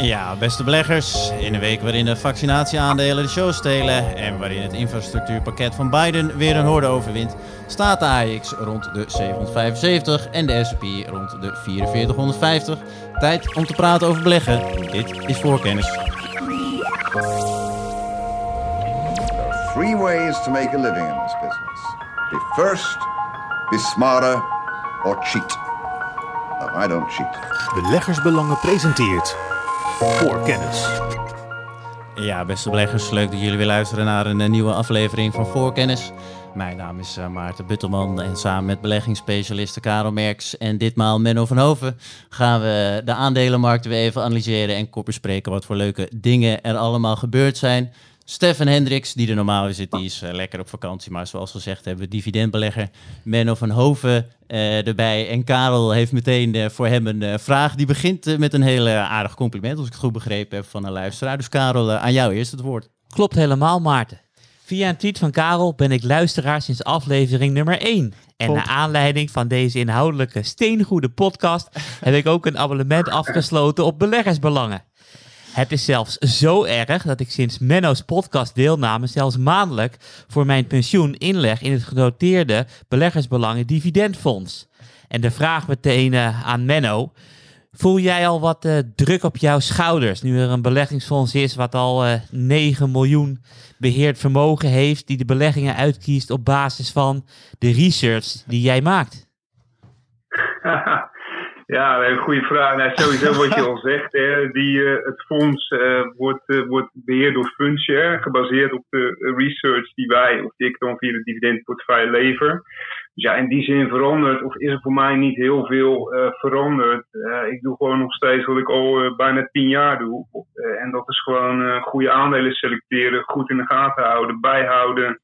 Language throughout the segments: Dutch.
Ja, beste beleggers. In een week waarin de vaccinatieaandelen de show stelen en waarin het infrastructuurpakket van Biden weer een hoorde overwint, staat de AX rond de 775 en de S&P rond de 4450. Tijd om te praten over beleggen. Dit is voorkennis. There are three ways to make a living in this business. Be first, be smarter, or cheat. No, I don't cheat. Beleggersbelangen presenteert voor kennis. Ja, beste beleggers, leuk dat jullie weer luisteren naar een eh, nieuwe aflevering van Voorkennis. Mijn naam is eh, Maarten Buttelman en samen met beleggingsspecialisten Karel Merks en ditmaal Menno van Hoven gaan we de aandelenmarkt weer even analyseren en kort bespreken wat voor leuke dingen er allemaal gebeurd zijn. Stefan Hendricks, die er normaal zit, die is eh, lekker op vakantie. Maar zoals gezegd hebben we dividendbelegger Menno van Hoven eh, erbij. En Karel heeft meteen eh, voor hem een vraag. Die begint met een heel eh, aardig compliment, als ik het goed begrepen heb van een luisteraar. Dus Karel, aan jou eerst het woord. Klopt helemaal, Maarten. Via een tweet van Karel ben ik luisteraar sinds aflevering nummer 1. En naar aanleiding van deze inhoudelijke steengoede podcast heb ik ook een abonnement afgesloten op beleggersbelangen. Het is zelfs zo erg dat ik sinds Menno's podcast deelname zelfs maandelijk voor mijn pensioen inleg in het genoteerde beleggersbelangen dividendfonds. En de vraag meteen eh, aan Menno. Voel jij al wat eh, druk op jouw schouders nu er een beleggingsfonds is wat al eh 9 miljoen beheerd vermogen heeft, die de beleggingen uitkiest op basis van de research die jij maakt? ja, een goede vraag. Nou, sowieso wat je al zegt, hè, die, eh, het fonds eh, wordt, eh, wordt beheerd door Funcshare, gebaseerd op de research die wij, of die ik dan via de dividendportefeuille lever. Dus ja, in die zin verandert, of is er voor mij niet heel veel veranderd. Ik doe gewoon nog steeds wat ik al bijna tien jaar doe. En dat is gewoon goede aandelen selecteren, goed in de gaten houden, bijhouden.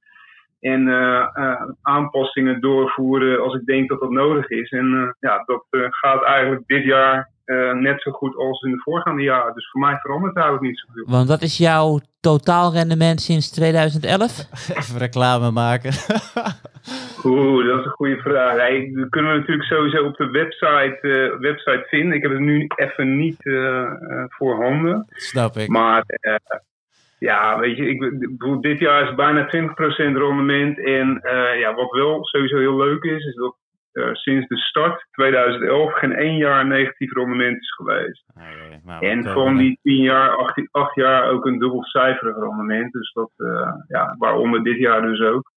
En eh, eh, aanpassingen doorvoeren als ik denk dat dat nodig is. En eh, ja, dat eh, gaat eigenlijk dit jaar eh, net zo goed als in de voorgaande jaren. Dus voor mij verandert het eigenlijk niet zoveel. Want wat is jouw totaalrendement sinds 2011? Even reclame maken. Oeh, dat is een goede vraag. Hey, dat kunnen we natuurlijk sowieso op de website, eh, website vinden. Ik heb het nu even niet eh, eh, voorhanden. Snap ik. Maar eh, ja, weet je, ik, dit jaar is bijna 20% rendement. En eh, ja, wat wel sowieso heel leuk is, is dat eh, sinds de start 2011 geen één jaar negatief rendement is geweest. Ah. Nou, En wat, van eh, die 10 jaar, 8, acht jaar ook een dubbelcijferig rendement. Dus dat, eh, ja, waaronder dit jaar dus ook.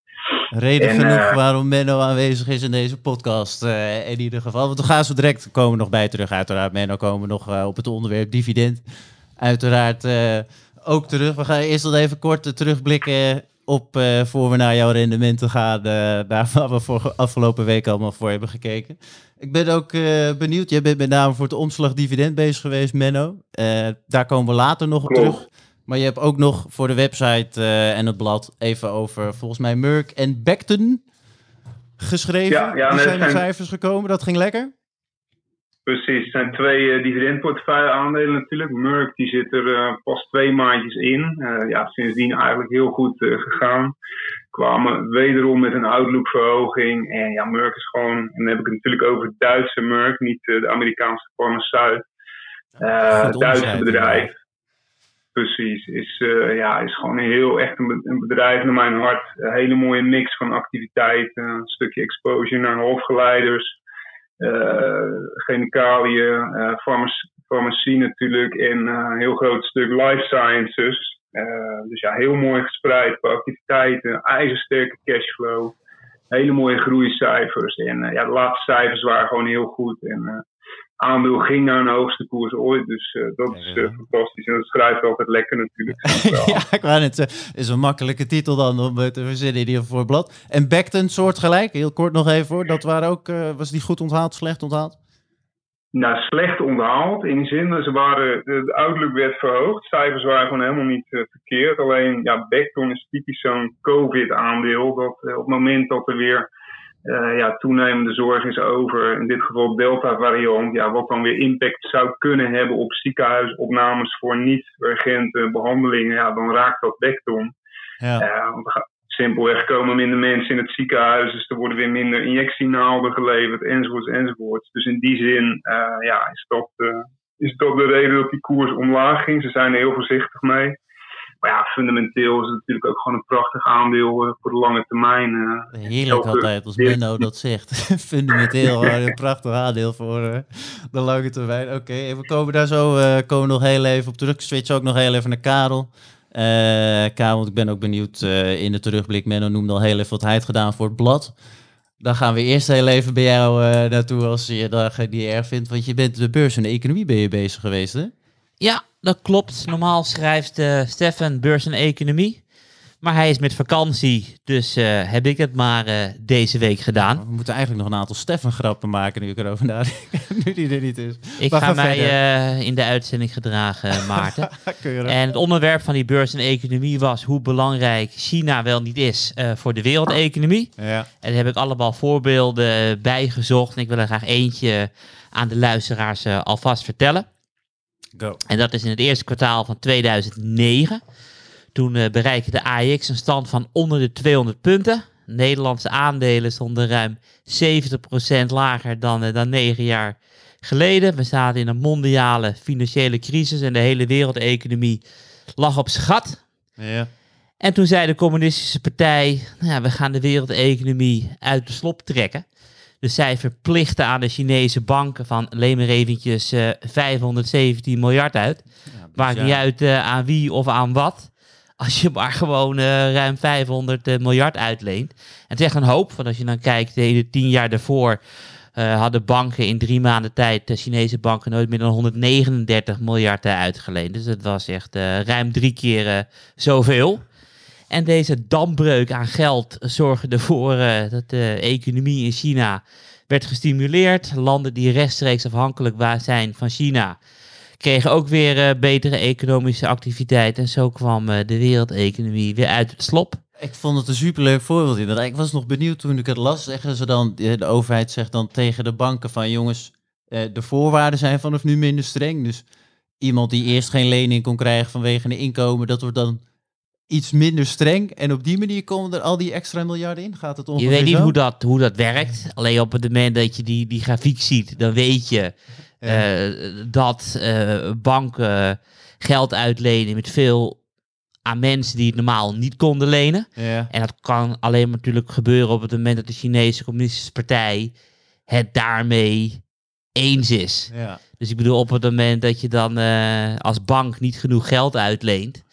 Reden En, genoeg eh, waarom Menno aanwezig is in deze podcast. eh, in ieder geval. Want we gaan zo direct komen we nog bij terug. Uiteraard, Menno, komen we nog eh, op het onderwerp dividend. Uiteraard eh, ook terug. We gaan eerst nog even kort eh, terugblikken op, eh, voor we naar jouw rendementen gaan. eh daar waar we voor afgelopen week allemaal voor hebben gekeken. Ik ben ook eh, benieuwd. Jij bent met name voor het omslag dividend bezig geweest, Menno. Eh, daar komen we later nog op Klopt. terug. Maar je hebt ook nog voor de website eh, en het blad even over volgens mij Merck en Becton geschreven. Ja, ja, Die zijn de cijfers gekomen. Dat ging lekker. Precies, het zijn twee dividendportefeuille aandelen natuurlijk. Merck die zit er eh, pas twee maandjes in. Eh, ja, sindsdien eigenlijk heel goed gegaan. Kwamen wederom met een outlookverhoging. En ja, Merck is gewoon, en dan heb ik het natuurlijk over Duitse Merck, niet de Amerikaanse farmaceut. Duitse bedrijf. Precies, is, ja, is gewoon heel echt een, be- een bedrijf naar mijn hart. Een hele mooie mix van activiteiten. Een stukje exposure naar halfgeleiders eh chemicaliën, eh, farmac- farmacie natuurlijk en eh, een heel groot stuk life sciences. Eh, dus ja, heel mooi gespreid qua activiteiten, ijzersterke cashflow, hele mooie groeicijfers. En eh, ja, de laatste cijfers waren gewoon heel goed. En eh aandeel ging naar een hoogste koers ooit, dus eh, dat is eh, fantastisch. En dat schrijft altijd lekker natuurlijk. ja, ik wou net zeggen, is een makkelijke titel dan om eh, te verzinnen in ieder voor het blad. En Becton soortgelijk, heel kort nog even hoor. Dat waren ook, eh, was die goed onthaald, slecht onthaald? Nou, slecht onderhaald in die zin. dat Ze waren, de, de outlook werd verhoogd. Cijfers waren gewoon helemaal niet eh, verkeerd. Alleen, ja, Becton is typisch zo'n COVID-aandeel. Dat eh, op het moment dat er weer eh, ja, toenemende zorg is over, in dit geval Delta-variant, ja, wat dan weer impact zou kunnen hebben op ziekenhuisopnames voor niet-urgente behandelingen, ja, dan raakt dat Becton. Ja. Gaat- simpelweg komen minder mensen in het ziekenhuis, dus er worden weer minder injectienaalden geleverd, enzovoorts, enzovoorts. Dus in die zin, eh, ja, is dat, is dat de reden dat die koers omlaag ging. Ze zijn er heel voorzichtig mee. Maar ja, fundamenteel is het natuurlijk ook gewoon een prachtig aandeel eh, voor de lange termijn. eh. Heerlijk Elke- altijd als Menno dat zegt. Fundamenteel een prachtig aandeel voor eh, de lange termijn. Oké, en we komen daar zo eh, komen we nog heel even op terug. Switch ook nog heel even naar Karel. Eh Karel, want ik ben ook benieuwd eh, in de terugblik. Menno noemde al heel even wat hij heeft gedaan voor het blad. Dan gaan we eerst heel even bij jou eh, naartoe als je dagen die erg vindt. Want je bent de beurs en de economie ben je bezig geweest, hè? Ja, dat klopt. Normaal schrijft eh Stefan beurs en economie. Maar hij is met vakantie, dus eh, heb ik het maar eh, deze week gedaan. We moeten eigenlijk nog een aantal Stefan grappen maken nu ik erover nadenk. nu die er niet is. Ik Maar ga ga mij in de uitzending gedragen, Maarten. En het onderwerp van die beurs en economie was hoe belangrijk China wel niet is voor de wereldeconomie. Ja. En daar heb ik allemaal voorbeelden bij gezocht. En ik wil er graag eentje aan de luisteraars alvast vertellen. Go. En dat is in het eerste kwartaal van 2009. Toen eh, bereikte de AEX een stand van onder de 200 punten. Nederlandse aandelen stonden ruim 70% lager dan, eh, dan 9 jaar geleden. We zaten in een mondiale financiële crisis en de hele wereldeconomie lag op zijn gat. Ja. En toen zei de communistische partij, nou ja, we gaan de wereldeconomie uit de slop trekken. Dus zij verplichten aan de Chinese banken van alleen maar eventjes eh 517 miljard uit. Maakt niet uit eh, aan wie of aan wat. Als je maar gewoon eh, ruim 500 eh, miljard uitleent. En het is echt een hoop, want als je dan kijkt, eh, de tien jaar daarvoor eh, hadden banken in drie maanden tijd, de Chinese banken, nooit meer dan 139 miljard eh, uitgeleend. Dus dat was echt eh, ruim drie keer eh, zoveel. En deze dambreuk aan geld zorgde ervoor eh, dat de economie in China werd gestimuleerd. Landen die rechtstreeks afhankelijk zijn van China kregen ook weer eh, betere economische activiteit. En zo kwam eh, de wereldeconomie weer uit het slop. Ik vond het een superleuk voorbeeld. Ik was nog benieuwd toen ik het las. Zeggen ze dan, de overheid zegt dan tegen de banken van jongens, de voorwaarden zijn vanaf nu minder streng. Dus iemand die eerst geen lening kon krijgen vanwege een inkomen, dat wordt dan iets minder streng. En op die manier komen er al die extra miljarden in. Gaat het Je ongeveer weet niet zo? hoe dat, hoe dat werkt. Alleen op het moment dat je die, die grafiek ziet, dan weet je eh, dat eh, banken geld uitlenen met veel aan mensen die het normaal niet konden lenen. Ja. En dat kan alleen maar natuurlijk gebeuren op het moment dat de Chinese Communistische Partij het daarmee eens is. Ja. Dus ik bedoel, op het moment dat je dan eh, als bank niet genoeg geld uitleent,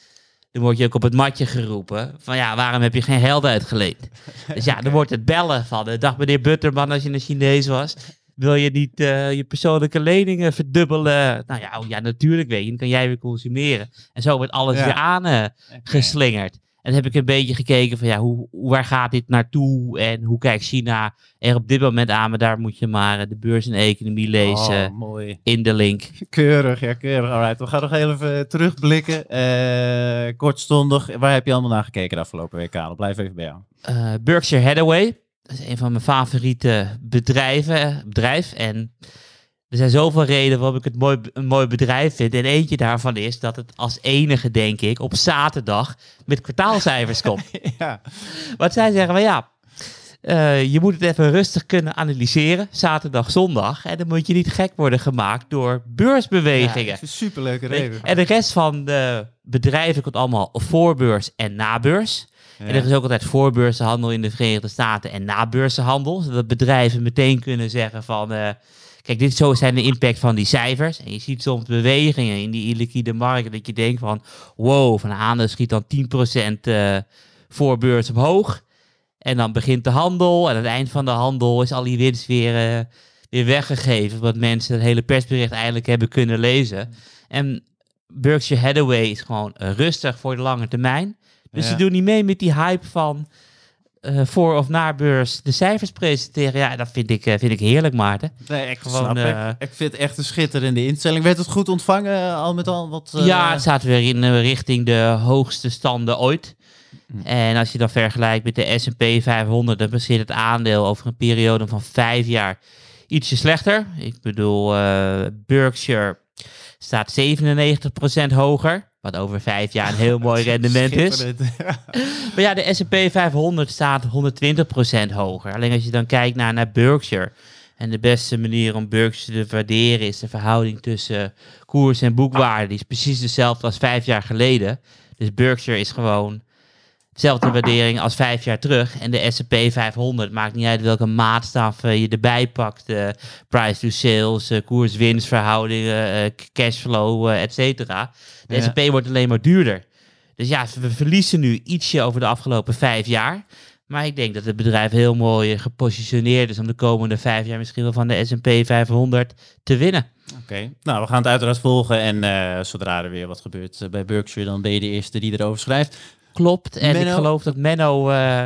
dan word je ook op het matje geroepen van ja, waarom heb je geen geld uitgeleend? Dus ja, dan wordt het bellen van, eh, dag meneer Butterman als je een Chinees was. Wil je niet eh, je persoonlijke leningen verdubbelen? Nou ja, oh ja, natuurlijk weet je, dan kan jij weer consumeren. En zo wordt alles Ja. weer aangeslingerd. En heb ik een beetje gekeken van ja, hoe, hoe- waar gaat dit naartoe en hoe kijkt China er op dit moment aan? Maar daar moet je maar eh, de beurs en economie lezen Oh, mooi. in de link. Keurig, ja, keurig. Alright, we gaan nog even terugblikken. Eh, kortstondig, waar heb je allemaal naar gekeken de afgelopen week, Karel? Blijf even bij jou. Eh, Berkshire Hathaway. Dat is een van mijn favoriete bedrijven, bedrijf. En er zijn zoveel redenen waarom ik het mooi, een mooi bedrijf vind. En eentje daarvan is dat het als enige, denk ik, op zaterdag met kwartaalcijfers komt. ja. Want zij zeggen van ja, eh, je moet het even rustig kunnen analyseren, zaterdag, zondag. En dan moet je niet gek worden gemaakt door beursbewegingen. Ja, een superleuke Weet je, reden. En de rest van de bedrijven komt allemaal voorbeurs en nabeurs. Ja. En er is ook altijd voorbeurzenhandel in de Verenigde Staten en nabeurzenhandel. Zodat bedrijven meteen kunnen zeggen van... eh, kijk, dit zo zijn de impact van die cijfers. En je ziet soms bewegingen in die illiquide markten dat je denkt van... Wow, van aandeel schiet dan 10% eh voorbeurs omhoog. En dan begint de handel. En aan het eind van de handel is al die winst weer, eh, weer weggegeven. Wat mensen het hele persbericht eigenlijk hebben kunnen lezen. En Berkshire Hathaway is gewoon rustig voor de lange termijn. Dus Ja. ze doen niet mee met die hype van eh, voor of na beurs de cijfers presenteren. Ja, dat vind ik, eh, vind ik heerlijk, Maarten. Nee, ik Gewoon, eh, ik. Ik vind het echt een schitterende instelling. Werd het goed ontvangen, al met al? Wat, ja, het staat weer in richting de hoogste standen ooit. Hm. En als je dat vergelijkt met de S&P 500, dan zit het aandeel over een periode van vijf jaar ietsje slechter. Ik bedoel, Berkshire staat 97% hoger, wat over vijf jaar een heel mooi rendement is. Maar ja, de S&P 500 staat 120% hoger. Alleen als je dan kijkt naar, naar Berkshire, En de beste manier om Berkshire te waarderen is de verhouding tussen koers en boekwaarde. Die is precies dezelfde als vijf jaar geleden. Dus Berkshire is gewoon dezelfde waardering als vijf jaar terug. En de S&P 500, maakt niet uit welke maatstaf eh, je erbij pakt. eh, price to sales, eh, koers-winstverhoudingen, cashflow, et cetera. De Ja. S&P wordt alleen maar duurder. Dus ja, we verliezen nu ietsje over de afgelopen vijf jaar. Maar ik denk dat het bedrijf heel mooi gepositioneerd is om de komende vijf jaar misschien wel van de S&P 500 te winnen. Oké, nou we gaan het uiteraard volgen en zodra er weer wat gebeurt bij Berkshire, dan ben je de eerste die erover schrijft. Klopt. En ik Menno- geloof dat Menno eh,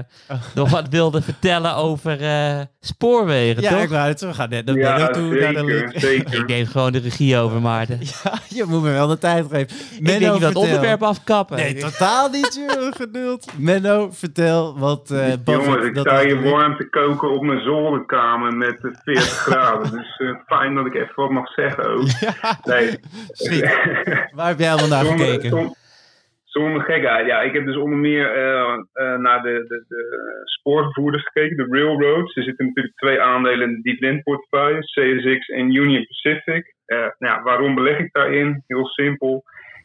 nog wat wilde vertellen over eh, spoorwegen, Ja, toch? ik wou het, we gaan net naar Ja, Menno toe, naar de zeker. Ik neem gewoon de regie over, Maarten. Ja, je moet me wel de tijd geven. ik denk je dat onderwerp afkappen. Nee, totaal niet, joh. Geduld. Menno, vertel wat eh Buffett... Jongens, ik dat sta hier warm te koken op mijn zolderkamer met eh, 40 graden. Dus eh, fijn dat ik even wat mag zeggen ook. Nee. Schiet. Waar heb jij naar Zonder, gekeken? Gekheid. Ja, ik heb dus onder meer eh, eh, naar de, de, de spoorvervoerders gekeken, de railroads. Er zitten natuurlijk twee aandelen in de dividendportefeuille, CSX en Union Pacific. Eh, nou waarom beleg ik daarin? Heel simpel.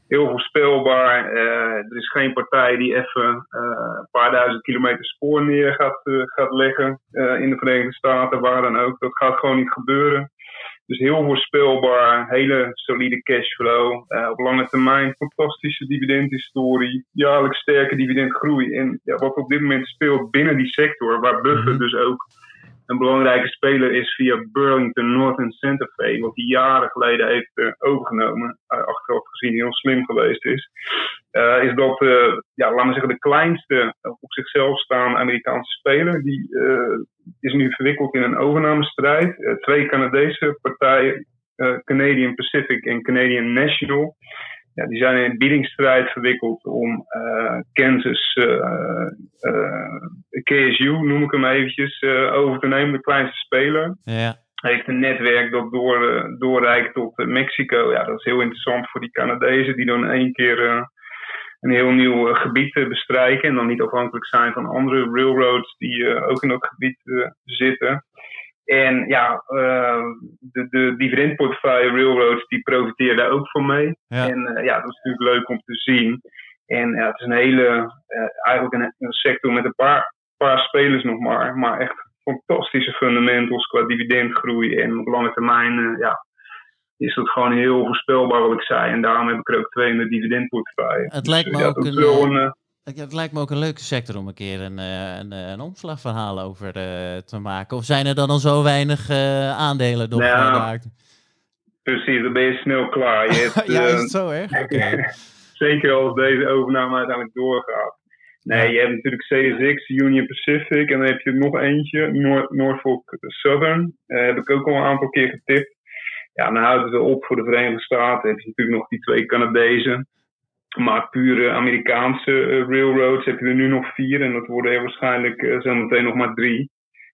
Heel voorspelbaar. Er is geen partij die even een paar duizend kilometer spoor neer gaat, gaat leggen in de Verenigde Staten, waar dan ook. Dat gaat gewoon niet gebeuren. Dus heel voorspelbaar, hele solide cashflow. eh, op lange termijn fantastische dividendhistorie. Jaarlijks sterke dividendgroei. En ja, wat op dit moment speelt binnen die sector, waar Buffett Mhm. dus ook een belangrijke speler is via Burlington Northern Santa Fe, wat hij jaren geleden heeft eh, overgenomen, eh, achteraf gezien heel slim geweest is, is dat, ja, laten we zeggen, de kleinste op zichzelf staande Amerikaanse speler, die is nu verwikkeld in een overnamestrijd. Eh, twee Canadese partijen, eh, Canadian Pacific en Canadian National, ja, die zijn in een biedingsstrijd verwikkeld om eh, Kansas, KSU noem ik hem eventjes, over te nemen, de kleinste speler. Ja. Hij heeft een netwerk dat door, doorreikt tot Mexico. Ja, dat is heel interessant voor die Canadezen, die dan één keer een heel nieuw eh, gebied eh, bestrijken. En dan niet afhankelijk zijn van andere railroads die eh, ook in dat gebied zitten. En ja, de, de dividendportefeuille railroads die profiteren daar ook van mee. Ja. En ja, dat is natuurlijk leuk om te zien. En ja, het is een hele, eh, eigenlijk een, een sector met een paar, paar spelers nog maar. Maar echt fantastische fundamentals qua dividendgroei. En op lange termijn, ja, is dat gewoon heel voorspelbaar wat ik zei. En daarom heb ik er ook twee in de dividendportefeuille. Het Dus, lijkt eh, me ook een, eh, een, eh, Ja, Het lijkt me ook een leuke sector om een keer een, eh, een, een omslagverhaal over te maken. Of zijn er dan al zo weinig aandelen nog Nou, precies, dan ben je snel klaar. Je hebt, ja, is het zo erg? Zeker als deze overname uiteindelijk doorgaat. Nee, je hebt natuurlijk CSX, Union Pacific en dan heb je nog eentje, Norfolk Southern. Eh, heb ik ook al een aantal keer getipt. Ja, dan houdt het wel op voor de Verenigde Staten. Heb je natuurlijk nog die twee Canadezen. Maar pure Amerikaanse eh, railroads heb je er nu nog vier. En dat worden er waarschijnlijk eh, zometeen nog maar drie.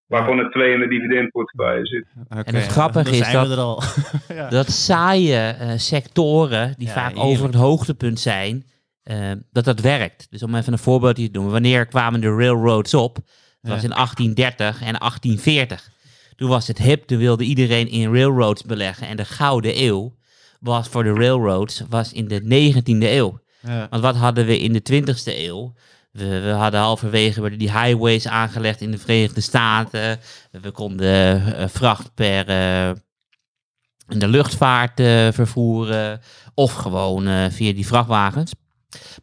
Waarvan er twee in de dividendportefeuille zitten. En het grappige is dat- er al. ja. Dat saaie eh, sectoren, die Ja, vaak over het hoogtepunt zijn, dat dat werkt. Dus om even een voorbeeldje te doen. Wanneer kwamen de railroads op? Dat Ja. was in 1830 en 1840. Toen was het hip, toen wilde iedereen in railroads beleggen. En de gouden eeuw was voor de railroads was in de 19e eeuw. Ja. Want wat hadden we in de 20e eeuw? We, we hadden halverwege werden die highways aangelegd in de Verenigde Staten. We konden eh, vracht per eh, in de luchtvaart eh, vervoeren. Of gewoon via die vrachtwagens.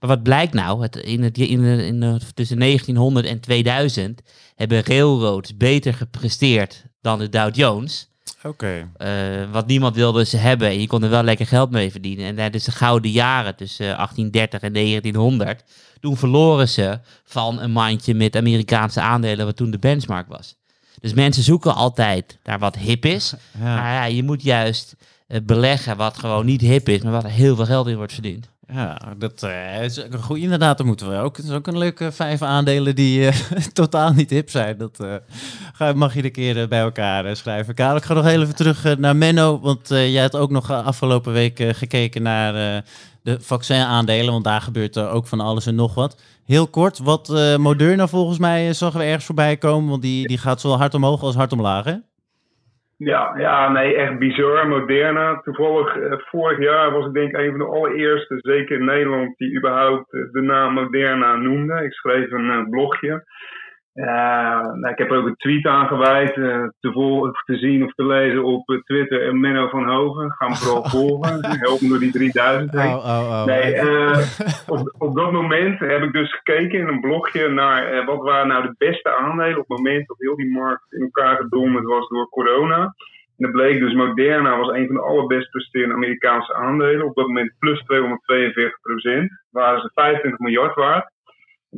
Maar wat blijkt nou? Het, in het, in in tussen 1900 en 2000 hebben railroads beter gepresteerd dan de Dow Jones. Oké. Eh, wat niemand wilde ze hebben. En je kon er wel lekker geld mee verdienen. En tijdens de gouden jaren tussen eh, 1830 en 1900. Toen verloren ze van een mandje met Amerikaanse aandelen. Wat toen de benchmark was. Dus mensen zoeken altijd naar wat hip is. Ja. Maar ja, je moet juist eh, beleggen wat gewoon niet hip is. Maar wat er heel veel geld in wordt verdiend. Ja, dat eh, is een goede. Inderdaad, dan moeten we ook. Het is ook een leuke vijf aandelen die eh, totaal niet hip zijn. Dat eh, mag je de keer bij elkaar schrijven. Karel, ik ga nog even terug naar Menno. Want jij had ook nog afgelopen week gekeken naar de vaccinaandelen. Want daar gebeurt er ook van alles en nog wat. Heel kort, wat Moderna volgens mij zag we ergens voorbij komen. Want die, die gaat zowel hard omhoog als hard omlaag, hè? Ja, ja, nee, echt bizar. Moderna. Toevallig, eh, vorig jaar was ik denk een van de allereerste, zeker in Nederland, die überhaupt eh, de naam Moderna noemde. Ik schreef een eh, blogje. Uh, nou, ik heb ook een tweet aan gewijd, uh, te, vol, te zien of te lezen op uh, Twitter. En Menno van Hoven, ga me vooral volgen. Help me door die 3000 heen. Oh, oh, oh. Nee, op, op dat moment heb ik dus gekeken in een blogje naar wat waren nou de beste aandelen op het moment dat heel die markt in elkaar gedonderd was door corona. En dat bleek dus Moderna was een van de allerbest presterende Amerikaanse aandelen. Op dat moment plus 242 procent. Waren ze 25 miljard waard.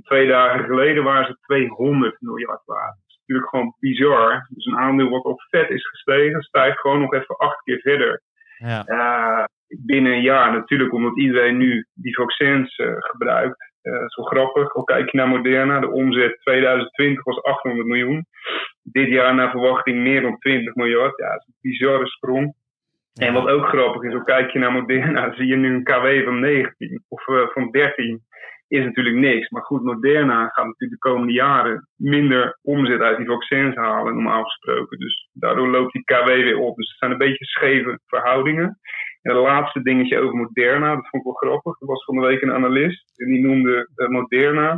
Twee dagen geleden waren ze 200 miljard waard. Dat is natuurlijk gewoon bizar. Dus een aandeel wat op vet is gestegen, stijgt gewoon nog even acht keer verder. Ja. Uh, binnen een jaar natuurlijk, omdat iedereen nu die vaccins uh, gebruikt. Uh, zo grappig. Al kijk je naar Moderna, de omzet 2020 was 800 miljoen. Dit jaar naar verwachting meer dan 20 miljard. Ja, dat is een bizarre sprong. Ja. En wat ook grappig is, al kijk je naar Moderna, zie je nu een KW van 19 of van 13 is natuurlijk niks. Maar goed, Moderna gaat natuurlijk de komende jaren minder omzet uit die vaccins halen, normaal gesproken. Dus daardoor loopt die KW weer op. Dus het zijn een beetje scheve verhoudingen. En het laatste dingetje over Moderna, dat vond ik wel grappig. Er was van de week een analist en die noemde uh, Moderna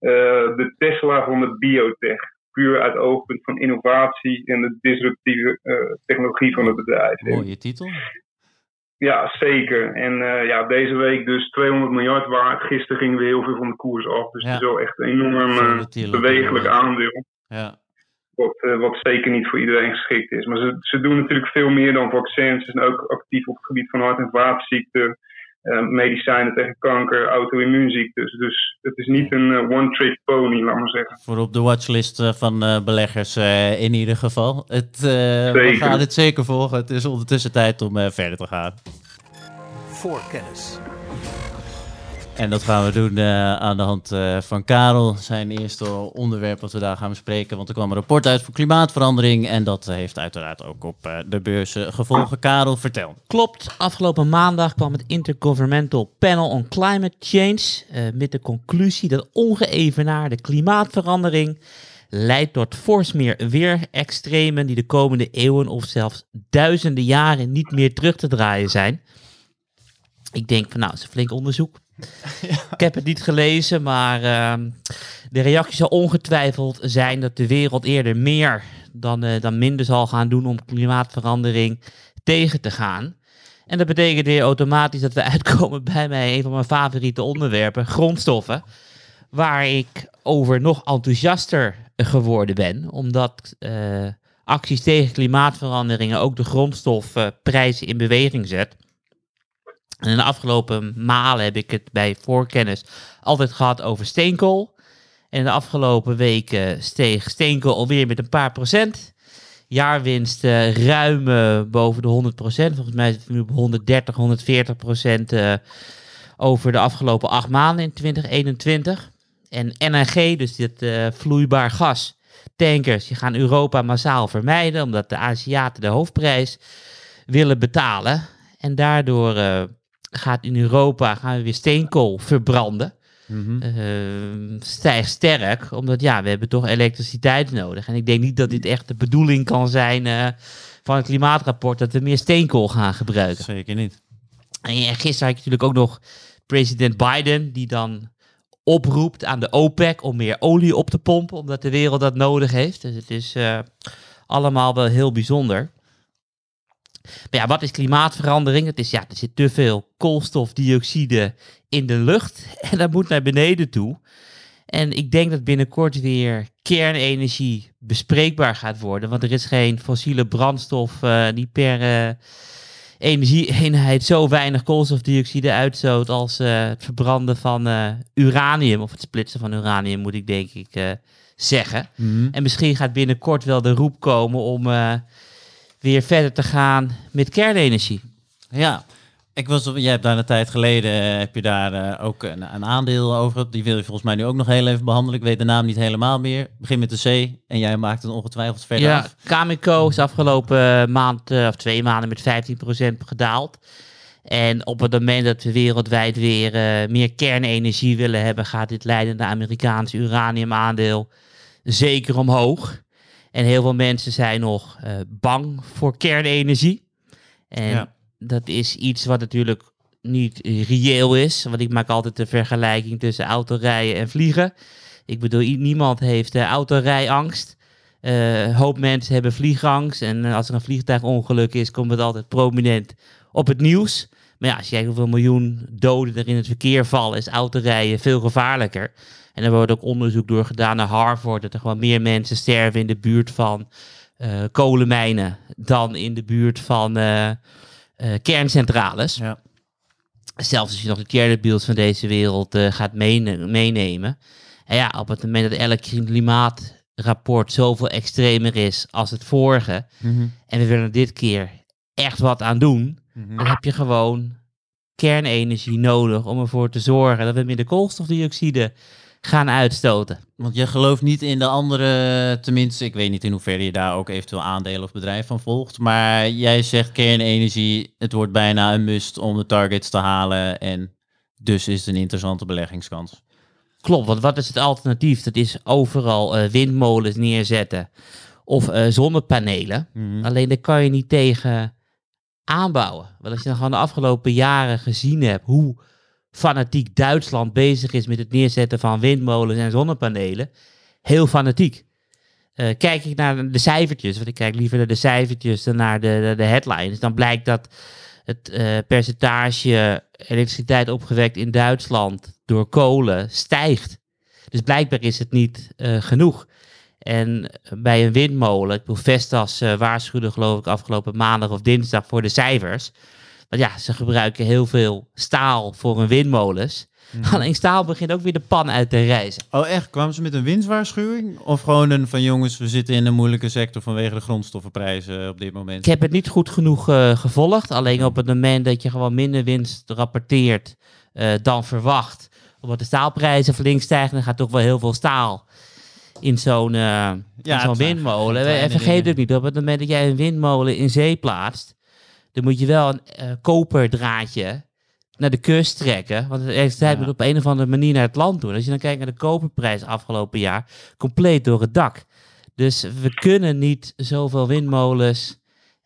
uh, de Tesla van de biotech. Puur uit oogpunt van innovatie en de disruptieve uh, technologie van het bedrijf. Mooie titel. Ja, zeker. En uh, ja, deze week dus 200 miljard waard. Gisteren gingen we heel veel van de koers af. Dus Ja. het is wel echt een enorm uh, bewegelijk aandeel. Ja. Wat, uh, wat zeker niet voor iedereen geschikt is. Maar ze, ze doen natuurlijk veel meer dan vaccins. Ze zijn ook actief op het gebied van hart- en vaatziekten. Uh, medicijnen tegen kanker, auto-immuunziektes. Dus het is niet een uh, one-trick pony, laat maar zeggen. Voor op de watchlist uh, van beleggers in ieder geval. Het, we gaan het zeker volgen. Het is ondertussen tijd om verder te gaan. Voor kennis. En dat gaan we doen uh, aan de hand uh, van Karel, zijn eerste onderwerp wat we daar gaan bespreken. Want er kwam een rapport uit voor klimaatverandering en dat heeft uiteraard ook op uh, de beurzen gevolgen. Karel, vertel. Klopt, afgelopen maandag kwam het Intergovernmental Panel on Climate Change met de conclusie dat ongeëvenaarde klimaatverandering leidt tot fors meer weerextremen die de komende eeuwen of zelfs duizenden jaren niet meer terug te draaien zijn. Ik denk van nou, dat is een flink onderzoek. Ik heb het niet gelezen, maar uh, de reactie zal ongetwijfeld zijn dat de wereld eerder meer dan, uh, dan minder zal gaan doen om klimaatverandering tegen te gaan. En dat betekent weer automatisch dat we uitkomen bij mij een van mijn favoriete onderwerpen, grondstoffen. Waar ik over nog enthousiaster geworden ben, omdat uh, acties tegen klimaatveranderingen ook de grondstofprijzen in beweging zet. En in de afgelopen malen heb ik het bij voorkennis altijd gehad over steenkool. En de afgelopen weken steeg steenkool alweer met een paar procent. Jaarwinst uh, ruim uh, boven de 100 procent. Volgens mij is het nu op 130, 140 procent uh, over de afgelopen acht maanden in 2021. En NRG, dus dit vloeibaar gas, tankers, die gaan Europa massaal vermijden. Omdat de Aziaten de hoofdprijs willen betalen. En daardoor gaat in Europa gaan we weer steenkool verbranden. Mm-hmm. Uh, stijgt sterk, omdat ja, we hebben toch elektriciteit nodig. En ik denk niet dat dit echt de bedoeling kan zijn uh, van het klimaatrapport dat we meer steenkool gaan gebruiken. Zeker niet. En gisteren had je natuurlijk ook nog president Biden, die dan oproept aan de OPEC om meer olie op te pompen, omdat de wereld dat nodig heeft. Dus het is uh, allemaal wel heel bijzonder. Maar ja, wat is klimaatverandering? Het is, ja, er zit te veel koolstofdioxide in de lucht en dat moet naar beneden toe. En ik denk dat binnenkort weer kernenergie bespreekbaar gaat worden. Want er is geen fossiele brandstof uh, die per uh, energieeenheid zo weinig koolstofdioxide uitstoot als uh, het verbranden van uranium. Of het splitsen van uranium, moet ik denk ik zeggen. Mm-hmm. En misschien gaat binnenkort wel de roep komen om weer verder te gaan met kernenergie. Ja, ik was, jij hebt daar een tijd geleden uh, heb je daar uh, ook een, een, aandeel over. Die wil je volgens mij nu ook nog heel even behandelen. Ik weet de naam niet helemaal meer. Begin met de C en jij maakt het ongetwijfeld verder ja, af. Cameco is afgelopen maand uh, of twee maanden met 15% gedaald. En op het moment dat we wereldwijd weer meer kernenergie willen hebben, gaat dit leiden naar Amerikaanse uraniumaandeel zeker omhoog. En heel veel mensen zijn nog eh, bang voor kernenergie. En Ja. dat is iets wat natuurlijk niet reëel is. Want ik maak altijd de vergelijking tussen autorijden en vliegen. Ik bedoel, niemand heeft uh, autorijangst. Een hoop mensen hebben vliegangst. En als er een vliegtuigongeluk is, komt het altijd prominent op het nieuws. Maar ja, als je kijkt hoeveel miljoen doden er in het verkeer vallen, is autorijden veel gevaarlijker. En er wordt ook onderzoek door gedaan naar Harvard, dat er gewoon meer mensen sterven in de buurt van eh, kolenmijnen dan in de buurt van eh, eh, kerncentrales. Ja. Zelfs als je nog de Chernobyls van deze wereld gaat meenemen. En ja, op het moment dat elk klimaatrapport zoveel extremer is als het vorige, Mhm. en we willen er dit keer echt wat aan doen, Mhm. dan heb je gewoon kernenergie nodig om ervoor te zorgen dat we minder koolstofdioxide gaan uitstoten. Want je gelooft niet in de andere, tenminste, ik weet niet in hoeverre je daar ook eventueel aandelen of bedrijf van volgt. Maar jij zegt kernenergie, het wordt bijna een must om de targets te halen. En dus is het een interessante beleggingskans. Klopt, want wat is het alternatief? Dat is overal eh, windmolens neerzetten of eh, zonnepanelen. Mhm. Alleen daar kan je niet tegen aanbouwen. Want als je dan gewoon de afgelopen jaren gezien hebt hoe fanatiek Duitsland bezig is met het neerzetten van windmolens en zonnepanelen, heel fanatiek. Eh, kijk ik naar de cijfertjes, want ik kijk liever naar de cijfertjes dan naar de, de, headlines, dan blijkt dat het eh, percentage elektriciteit opgewekt in Duitsland door kolen stijgt. Dus blijkbaar is het niet eh, genoeg. En bij een windmolen, ik bedoel, Vestas waarschuwde geloof ik afgelopen maandag of dinsdag voor de cijfers. Want ja, ze gebruiken heel veel staal voor hun windmolens. Alleen staal begint ook weer de pan uit te reizen. Oh echt? Kwamen ze met een winstwaarschuwing? Of gewoon een van jongens, we zitten in een moeilijke sector vanwege de grondstoffenprijzen op dit moment? Ik heb het niet goed genoeg eh, gevolgd. Alleen op het moment dat je gewoon minder winst rapporteert eh, dan verwacht. Omdat de staalprijzen flink stijgen, dan gaat toch wel heel veel staal in zo'n eh, in het zo'n zijn windmolen. En vergeet ook niet, op het moment dat jij een windmolen in zee plaatst, dan moet je wel een eh, koperdraadje naar de kust trekken. Want de elektriciteit Ja. moet op een of andere manier naar het land doen. Als je dan kijkt naar de koperprijs afgelopen jaar, compleet door het dak. Dus we kunnen niet zoveel windmolens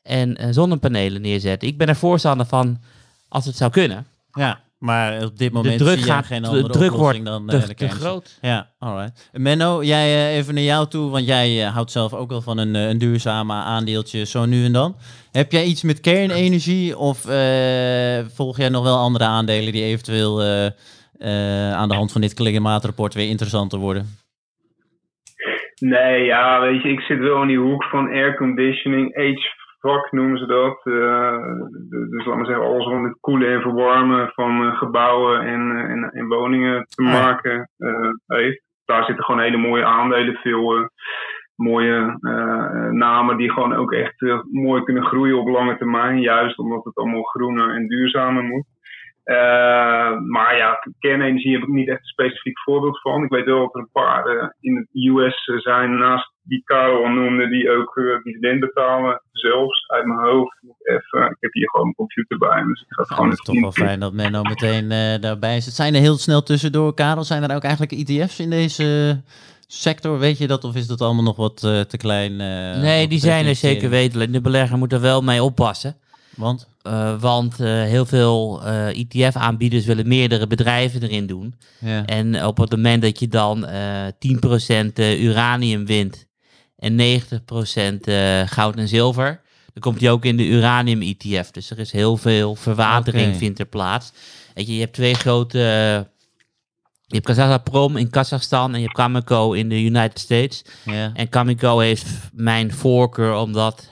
en eh, zonnepanelen neerzetten. Ik ben er voorstander van als het zou kunnen. Ja, maar op dit moment de druk zie jij gaat, geen de andere druk wordt oplossing dan te, eh, de te groot. Ja, alright. Menno, jij eh, even naar jou toe, want jij eh, houdt zelf ook wel van een, eh, een duurzame aandeeltje zo nu en dan. Heb jij iets met kernenergie of eh, volg jij nog wel andere aandelen die eventueel eh, eh, aan de hand van dit klimaatrapport weer interessanter worden? Nee, ja, weet je, ik zit wel in die hoek van airconditioning, Noemen ze dat. Eh, dus laat maar zeggen, alles wat met koelen en verwarmen van eh, gebouwen en, eh, en, en woningen te Ah, maken heeft. Daar zitten gewoon hele mooie aandelen, veel mooie namen die gewoon ook echt mooi kunnen groeien op lange termijn. Juist omdat het allemaal groener en duurzamer moet. Maar ja, kernenergie heb ik niet echt een specifiek voorbeeld van. Ik weet wel dat er een paar in het US zijn, naast die Karel al noemde, die ook eh, dividend betalen. Zelfs uit mijn hoofd. Even, ik heb hier gewoon een computer bij, dus ik ga het Oh, gewoon het is even toch wel fijn dat Menno meteen eh, daarbij zit. Zijn er heel snel tussendoor, Karel? Zijn er ook eigenlijk ETF's in deze sector? Weet je dat? Of is dat allemaal nog wat eh, te klein? eh, nee, die zijn er zeker weten. De belegger moet er wel mee oppassen. Want? Eh, want eh, heel veel eh, ETF-aanbieders willen meerdere bedrijven erin doen. Ja. En op het moment dat je dan eh 10% eh, uranium wint en 90% eh, goud en zilver, dan komt die ook in de uranium-ETF. Dus er is heel veel verwatering vindt er plaats. Weet je, je hebt twee grote... je hebt Kazachprom in Kazachstan en je hebt Cameco in de United States. En Cameco heeft mijn voorkeur omdat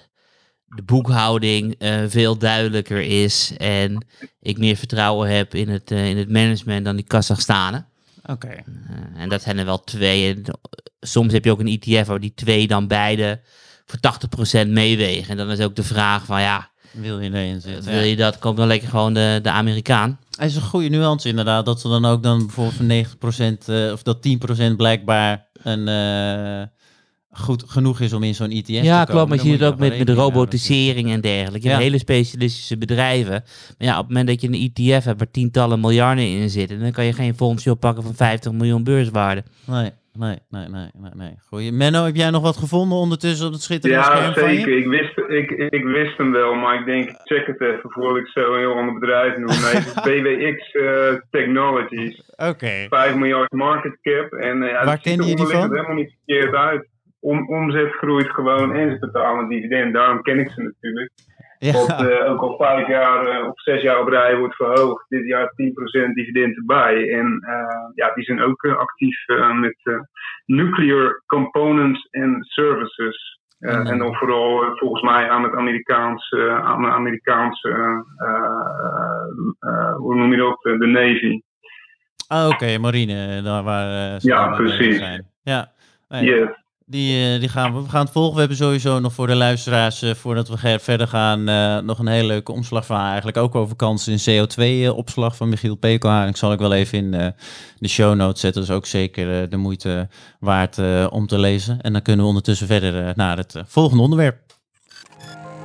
de boekhouding eh, veel duidelijker is en ik meer vertrouwen heb in het, eh, in het management dan die Kazachstanen. Oké. Eh, en dat zijn er wel twee. Eh, soms heb je ook een ETF waar die twee dan beide voor 80% meewegen. En dan is ook de vraag van ja, Wil je erin zitten? wil je dat? Komt dan lekker gewoon de, de Amerikaan. Het is een goede nuance inderdaad, dat ze dan ook dan bijvoorbeeld voor 90% eh, of dat 10% blijkbaar een, goed genoeg is om in zo'n ETF te komen. Ja, klopt. Maar je ziet het ook met, met de robotisering en dergelijke. Ja. hele specialistische bedrijven. Maar ja, op het moment dat je een ETF hebt waar tientallen miljarden in zitten, dan kan je geen fondsje oppakken van 50 miljoen beurswaarde. Nee. Nee, nee, nee, nee, nee. Goeie. Menno, heb jij nog wat gevonden ondertussen op het schitterende Ja, scherm van je? zeker. Ik wist, ik, ik wist hem wel, maar ik denk, ik check het even voordat ik zo een heel ander bedrijf noem. Nee, het is BWX eh, Technologies. Oké. 5 miljard market cap. En, ja, Waar ken er je die van? helemaal niet verkeerd uit. Om, omzet groeit gewoon en ze betalen een dividend. Daarom ken ik ze natuurlijk. Wat Ja, eh, ook al vijf jaar eh, of zes jaar op rij wordt verhoogd. Dit jaar 10% dividend erbij. En eh, ja, die zijn ook actief met nuclear components and services. En dan- En dan vooral volgens mij aan het Amerikaanse, aan de Amerikaanse hoe noem je dat, de Navy. Ah, oké, marine, daar waar ze Ja, precies. zijn. Ja, nee, Yes. Die, eh, die gaan we, we gaan het volgen. We hebben sowieso nog voor de luisteraars, eh, voordat we verder gaan, eh, nog een hele leuke omslagverhaal. Eigenlijk ook over kansen in CO2-opslag van Michiel Pekelharing. Zal ik wel even in de show notes zetten. Dus ook zeker de moeite waard om te lezen. En dan kunnen we ondertussen verder naar het volgende onderwerp.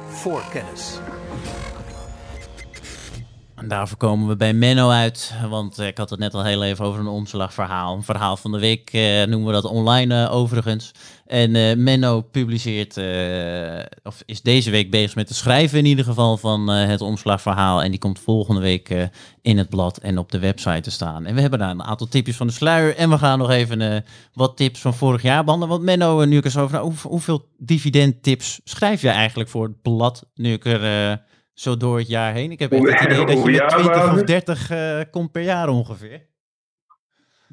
Voor kennis. Daarvoor komen we bij Menno uit, want ik had het net al heel even over een omslagverhaal. Een verhaal van de week eh, noemen we dat online eh, overigens. En eh, Menno publiceert, of is deze week bezig met het schrijven in ieder geval van het omslagverhaal. En die komt volgende week in het blad en op de website te staan. En we hebben daar een aantal tipjes van de sluier. En we gaan nog even wat tips van vorig jaar behandelen. Want Menno, nu ik zo over, nou, hoe- hoeveel dividendtips schrijf je eigenlijk voor het blad? Nu ik er... zo door het jaar heen. Ik heb echt het idee dat je met jaar 20 of waren? 30 eh, komt per jaar ongeveer.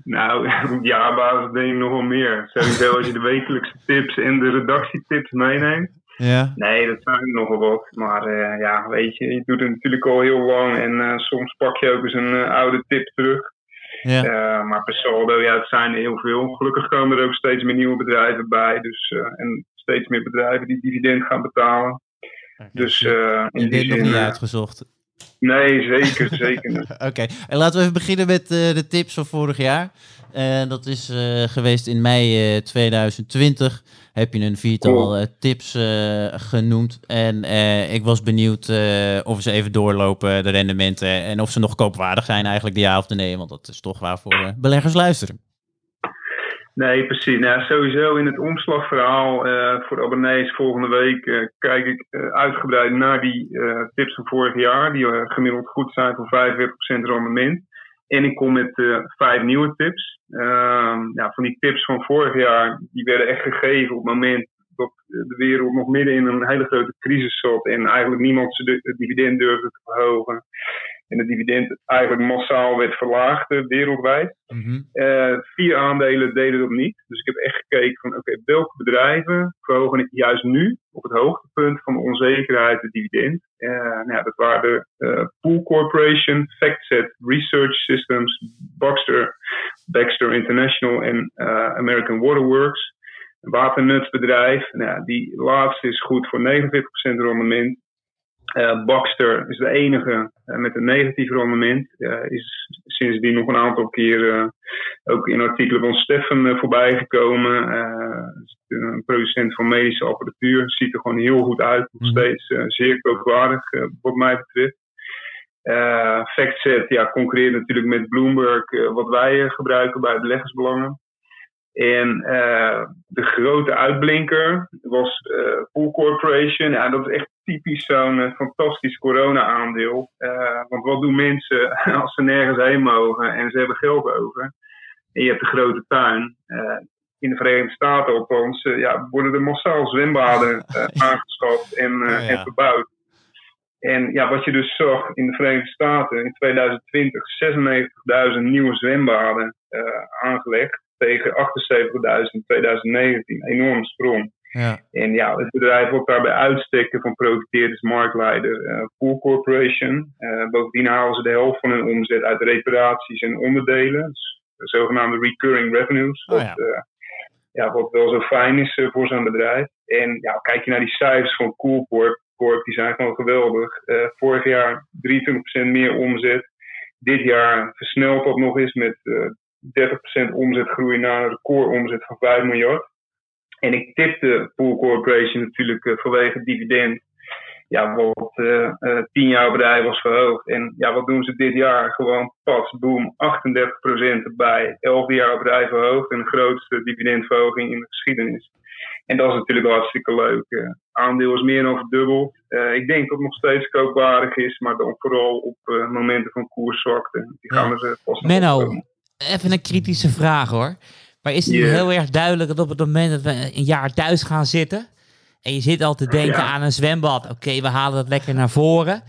Nou, op jaarbasis denk ik nog wel meer. Sowieso als je de wekelijkse tips en de redactietips meeneemt. Ja. Nee, dat zijn er nogal wat. Maar eh, ja, weet je, je doet het natuurlijk al heel lang. En eh, soms pak je ook eens een oude tip terug. Ja. Maar per saldo, ja, het zijn er heel veel. Gelukkig komen er ook steeds meer nieuwe bedrijven bij. Dus, en steeds meer bedrijven die dividend gaan betalen. Dus eh in die nog niet eh, uitgezocht. nee, zeker, zeker. Oké, en laten we even beginnen met eh, de tips van vorig jaar. Eh, dat is eh, geweest in mei eh, 2020. Heb je een viertal Cool. tips eh, genoemd. En eh, ik was benieuwd eh, of ze even doorlopen, de rendementen. En of ze nog koopwaardig zijn eigenlijk, de ja of de nee. Want dat is toch waarvoor eh, beleggers luisteren. Nee, precies. Nou, sowieso in het omslagverhaal eh, voor de abonnees volgende week eh, kijk ik eh, uitgebreid naar die tips van vorig jaar, die gemiddeld goed zijn voor 45% rendement. En ik kom met vijf nieuwe tips. Ehm, ja, van die tips van vorig jaar, die werden echt gegeven op het moment dat de wereld nog midden in een hele grote crisis zat en eigenlijk niemand zijn dividend durfde te verhogen. En het dividend eigenlijk massaal werd verlaagd eh, wereldwijd. Eh, vier aandelen deden dat niet. Dus ik heb echt gekeken van oké, welke bedrijven verhogen juist nu op het hoogtepunt van de onzekerheid het dividend. Eh, nou ja, dat waren de Pool Corporation, FactSet Research Systems, Baxter, Baxter International en American Waterworks. Een waternutsbedrijf. Nou, ja, die laatste is goed voor 49% rendement. Eh, Baxter is de enige eh, met een negatief rendement. Eh, is sindsdien nog een aantal keer eh, ook in artikelen van Steffen voorbij gekomen. Een producent van medische apparatuur. Ziet er gewoon heel goed uit. Nog Mhm. steeds zeer koopwaardig wat mij betreft. FactSet ja, concurreert natuurlijk met Bloomberg, wat wij gebruiken bij beleggersbelangen. En de grote uitblinker was Pool Corporation. Ja, dat is echt typisch zo'n eh, fantastisch corona-aandeel. Eh, want wat doen mensen als ze nergens heen mogen en ze hebben geld over? En je hebt een grote tuin. eh, in de Verenigde Staten althans, ja, worden er massaal zwembaden aangeschaft en, Oh ja. en verbouwd. En ja, wat je dus zag in de Verenigde Staten in 2020, 96.000 nieuwe zwembaden eh, aangelegd tegen 78.000 in 2019. Enorme sprong. Ja. En ja, het bedrijf wat daar bij uitstek van profiteert is marktleider eh, Pool Corporation. Eh, bovendien halen ze de helft van hun omzet uit reparaties en onderdelen. Dus de zogenaamde recurring revenues. Oh wat, ja. eh, ja, wat wel zo fijn is eh, voor zo'n bedrijf. En ja, kijk je naar die cijfers van Cool Corp, Corp die zijn gewoon geweldig. Eh, vorig jaar 23% meer omzet. Dit jaar versnelt dat nog eens met eh 30% omzetgroei naar een recordomzet van 5 miljard. En ik tipte Pool Corporation natuurlijk eh, vanwege het dividend. ja, wat eh, eh, tien jaar bedrijf was verhoogd. En ja, wat doen ze dit jaar? Gewoon pas, boom, 38% erbij. Elfde jaar bedrijf verhoogd en de grootste dividendverhoging in de geschiedenis. En dat is natuurlijk hartstikke leuk. Uh, aandeel is meer dan verdubbeld. ik denk dat het nog steeds koopwaardig is, maar dan vooral op momenten van koerszwakte. Die gaan ja. er pas Menno, even een kritische vraag hoor. Maar is het heel erg duidelijk dat op het moment dat we een jaar thuis gaan zitten, en je zit al te denken aan een zwembad. Oké, we halen dat lekker naar voren.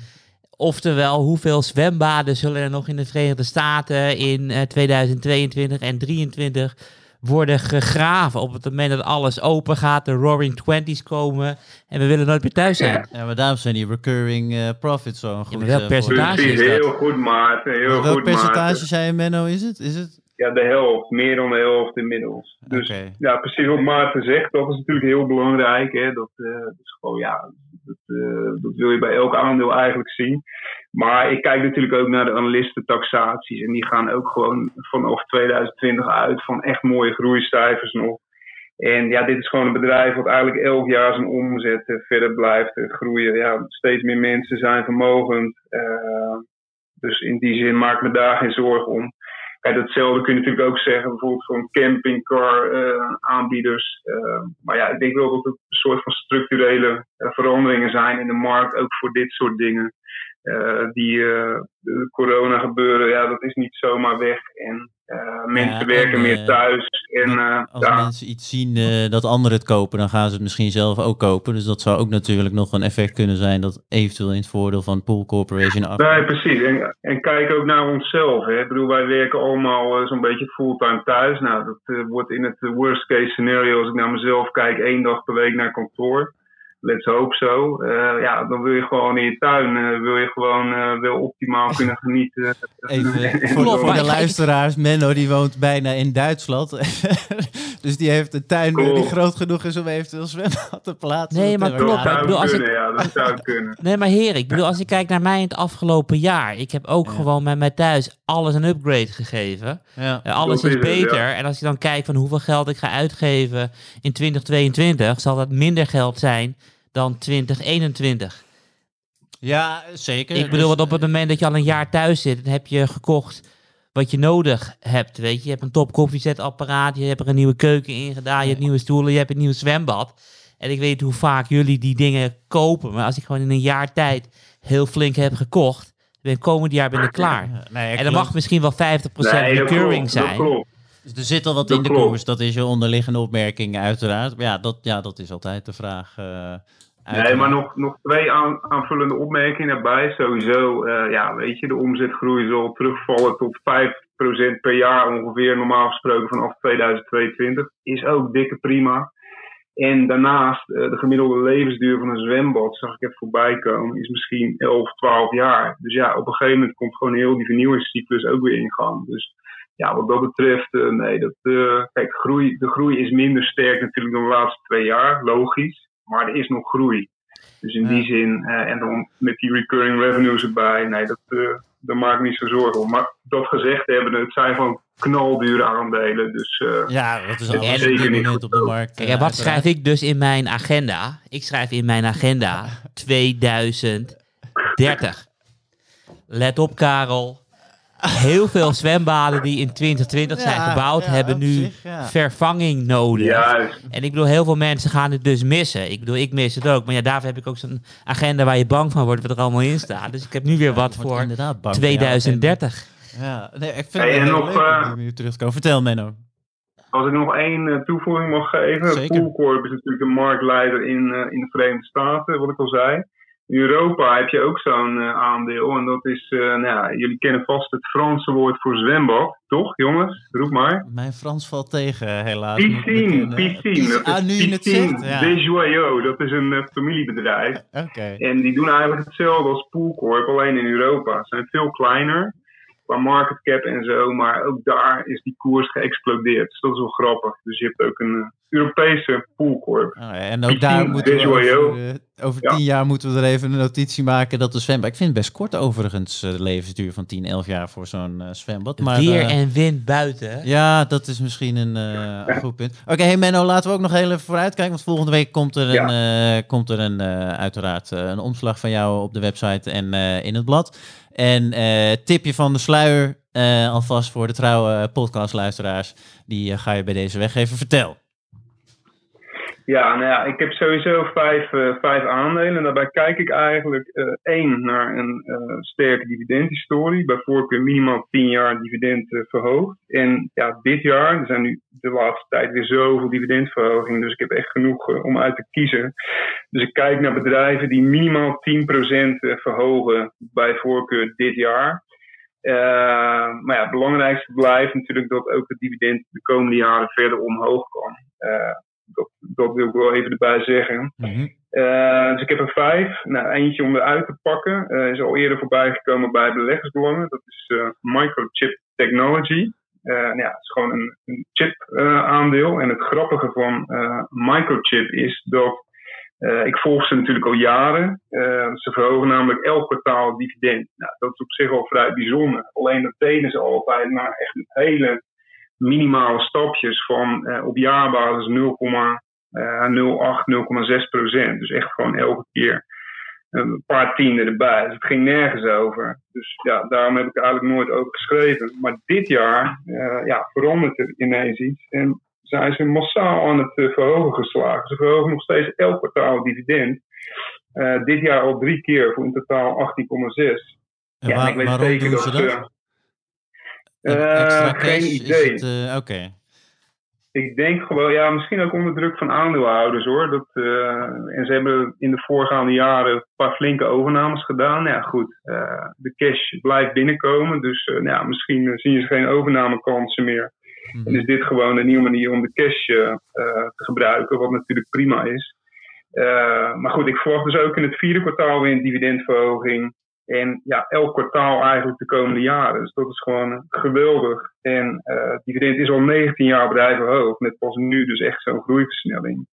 Oftewel, hoeveel zwembaden zullen er nog in de Verenigde Staten in 2022 eh, en 2023 worden gegraven op het moment dat alles open gaat, de Roaring Twenties komen en we willen nooit meer thuis zijn. Ja, maar daarom zijn die recurring uh, profits zo goed. Ja, welk percentage is dat? Heel goed, Maarten. Heel welk goed, percentage zei je, Menno, is het? Is het? Ja, de helft, meer dan de helft inmiddels. Dus ja, precies wat Maarten zegt, dat is natuurlijk heel belangrijk. Hè? Dat, uh, is gewoon, ja, dat, uh, dat wil je bij elk aandeel eigenlijk zien. Maar ik kijk natuurlijk ook naar de analistentaxaties. En die gaan ook gewoon vanaf 2020 uit van echt mooie groeicijfers nog. En ja, dit is gewoon een bedrijf wat eigenlijk elk jaar zijn omzet uh, verder blijft groeien. Ja, steeds meer mensen zijn vermogend. dus in die zin maak ik me daar geen zorgen om. Kijk, datzelfde kun je natuurlijk ook zeggen, bijvoorbeeld van campingcar uh, aanbieders. Uh, maar ja, ik denk wel dat het een soort van structurele veranderingen zijn in de markt, ook voor dit soort dingen. die de corona gebeuren, ja, dat is niet zomaar weg. En uh, mensen werken meer eh, thuis. En, als mensen iets zien dat anderen het kopen, dan gaan ze het misschien zelf ook kopen. Dus dat zou ook natuurlijk nog een effect kunnen zijn dat eventueel in het voordeel van Pool Corporation af. Nee, precies. En, en kijk ook naar onszelf. Hè. Ik bedoel, wij werken allemaal zo'n beetje fulltime thuis. Nou, dat wordt in het worst case scenario, als ik naar mezelf kijk, één dag per week naar kantoor let's hope zo. Uh, ja, dan wil je gewoon in je tuin, uh, wil je gewoon uh, wel optimaal kunnen genieten. Even voor, de luisteraars, Menno die woont bijna in Duitsland. dus die heeft een tuin die groot genoeg is om eventueel zwembad te plaatsen. Nee, maar klopt. ik bedoel, als ik, ja, dat zou kunnen. Nee, maar heer, ik bedoel, als ik kijk naar mij in het afgelopen jaar. Ik heb ook gewoon met mij thuis alles een upgrade gegeven. Ja. alles is, beter. En als je dan kijkt van hoeveel geld ik ga uitgeven in 2022, zal dat minder geld zijn dan 2021. Ja, zeker. Ik bedoel, dus, op het moment dat je al een jaar thuis zit, dan heb je gekocht wat je nodig hebt. Weet je, je hebt een top koffiezetapparaat, je hebt er een nieuwe keuken in gedaan, je hebt nieuwe stoelen, je hebt een nieuw zwembad. En ik weet hoe vaak jullie die dingen kopen. Maar als ik gewoon in een jaar tijd heel flink heb gekocht, ben komend jaar ben ik klaar. Nee, en dan mag misschien wel 50% nee, recurring zijn. Dus er zit al wat in de koers. Dat is je onderliggende opmerking uiteraard. Maar ja, dat, ja, dat is altijd de vraag. Uh, nee, maar nog, nog twee aanvullende opmerkingen erbij. Sowieso, uh, ja, weet je, de omzetgroei zal terugvallen tot 5% per jaar ongeveer, normaal gesproken vanaf 2022. Is ook dikke prima. En daarnaast, uh, de gemiddelde levensduur van een zwembad, zag ik even voorbij komen, is misschien 11, 12 jaar. Dus ja, op een gegeven moment komt gewoon heel die vernieuwingscyclus ook weer in gang. Dus ja, wat dat betreft, uh, nee, dat, uh, kijk, groei, de groei is minder sterk natuurlijk dan de laatste twee jaar, logisch. Maar er is nog groei. Dus in die zin, uh, en dan met die recurring revenues erbij, nee, dat, daar maak ik niet zo zorgen om. Maar dat gezegd hebben, het zijn gewoon knaldure aandelen. Dus ja, dat is al zeker niet op de markt. Kijk, wat schrijf ik dus in mijn agenda? Ik schrijf in mijn agenda 2030. Let op, Karel heel veel zwembaden die in 2020 zijn gebouwd, hebben nu vervanging nodig. En ik bedoel, heel veel mensen gaan het dus missen. Ik bedoel, ik mis het ook. Maar ja, daarvoor heb ik ook zo'n agenda waar je bang van wordt, wat er allemaal in staat. Dus ik heb nu weer wat voor 2030. Ja, nee, ik vind het nog, leuk uh, terugkomen. Vertel, Menno. Als ik nog één uh, toevoeging mag geven. Poolcorp is natuurlijk een marktleider in, uh, in de Verenigde Staten, wat ik al zei. In Europa heb je ook zo'n uh, aandeel. En dat is, uh, nou ja, jullie kennen vast het Franse woord voor zwembad, toch jongens? Roep maar. Mijn Frans valt tegen, helaas. Piscine, piscine. Dat ah, nu piscine het de Joyaux, dat is een uh, familiebedrijf. Oké. En die doen eigenlijk hetzelfde als Poolcorp, alleen in Europa. Ze zijn veel kleiner. Qua market cap en zo. Maar ook daar is die koers geëxplodeerd. Dus dat is wel grappig. Dus je hebt ook een uh, Europese poolcorp. Oh, en ook daar moeten we over, uh, over tien jaar moeten we er even een notitie maken dat de zwembad... Ik vind het best kort overigens, de levensduur van 10, 11 jaar voor zo'n zwembad. Maar, Weer en wind buiten. Ja, dat is misschien een, goed punt. Oké, okay, hey Menno, laten we ook nog heel even vooruitkijken. Want volgende week komt er, een, ja. komt er een, uiteraard een omslag van jou op de website en in het blad. En tipje van de sluier uh, alvast voor de trouwe podcastluisteraars. Die uh, ga je bij deze weggeven. Vertel. Ja, nou ik heb sowieso vijf, uh, vijf aandelen. En daarbij kijk ik eigenlijk één naar een sterke dividendhistorie. Bij voorkeur minimaal 10 jaar dividend verhoogd. En ja, dit jaar, er zijn nu de laatste tijd weer zoveel dividendverhoging. Dus ik heb echt genoeg om uit te kiezen. Dus ik kijk naar bedrijven die minimaal 10% verhogen bij voorkeur dit jaar. Maar ja, het belangrijkste blijft natuurlijk dat ook het dividend de komende jaren verder omhoog kan. Dat, dat, wil ik wel even erbij zeggen. Mm -hmm. uh, dus ik heb er vijf. Nou, eentje om eruit te pakken. is al eerder voorbij gekomen bij beleggersbelangen. Dat is Microchip Technology. nou ja, het is gewoon een, een chip aandeel. En het grappige van Microchip is dat ik volg ze natuurlijk al jaren. Ze verhogen namelijk elk kwartaal dividend. Nou, dat is op zich al vrij bijzonder. Alleen dat deden ze altijd naar echt hele minimale stapjes van uh, op jaarbasis 0,08, 0,6 procent. Dus echt gewoon elke keer een paar tienden erbij. Dus het ging nergens over. Dus ja, daarom heb ik er eigenlijk nooit over geschreven. Maar dit jaar ja, verandert er ineens iets. En zijn ze massaal aan het uh, verhogen geslagen. Ze verhogen nog steeds elk kwartaal dividend. Uh, dit jaar al drie keer voor in totaal 18,6. Ja, waar, ik weet waarom zeker doen ze dat? Uh, geen idee. Oké. Okay. Ik denk gewoon, ja, misschien ook onder druk van aandeelhouders hoor. Dat, en ze hebben in de voorgaande jaren een paar flinke overnames gedaan. Ja, goed. de cash blijft binnenkomen. Dus nou ja, misschien zien ze geen overnamekansen meer. Mm-hmm. En is dit gewoon een nieuwe manier om de cash uh, te gebruiken, wat natuurlijk prima is. Uh, maar goed, ik verwacht dus ook in het vierde kwartaal weer een dividendverhoging. En ja, elk kwartaal eigenlijk de komende jaren. Dus dat is gewoon geweldig. En uh, dividend is al 19 jaar bedrijven hoog. Met pas nu dus echt zo'n groeiversnelling.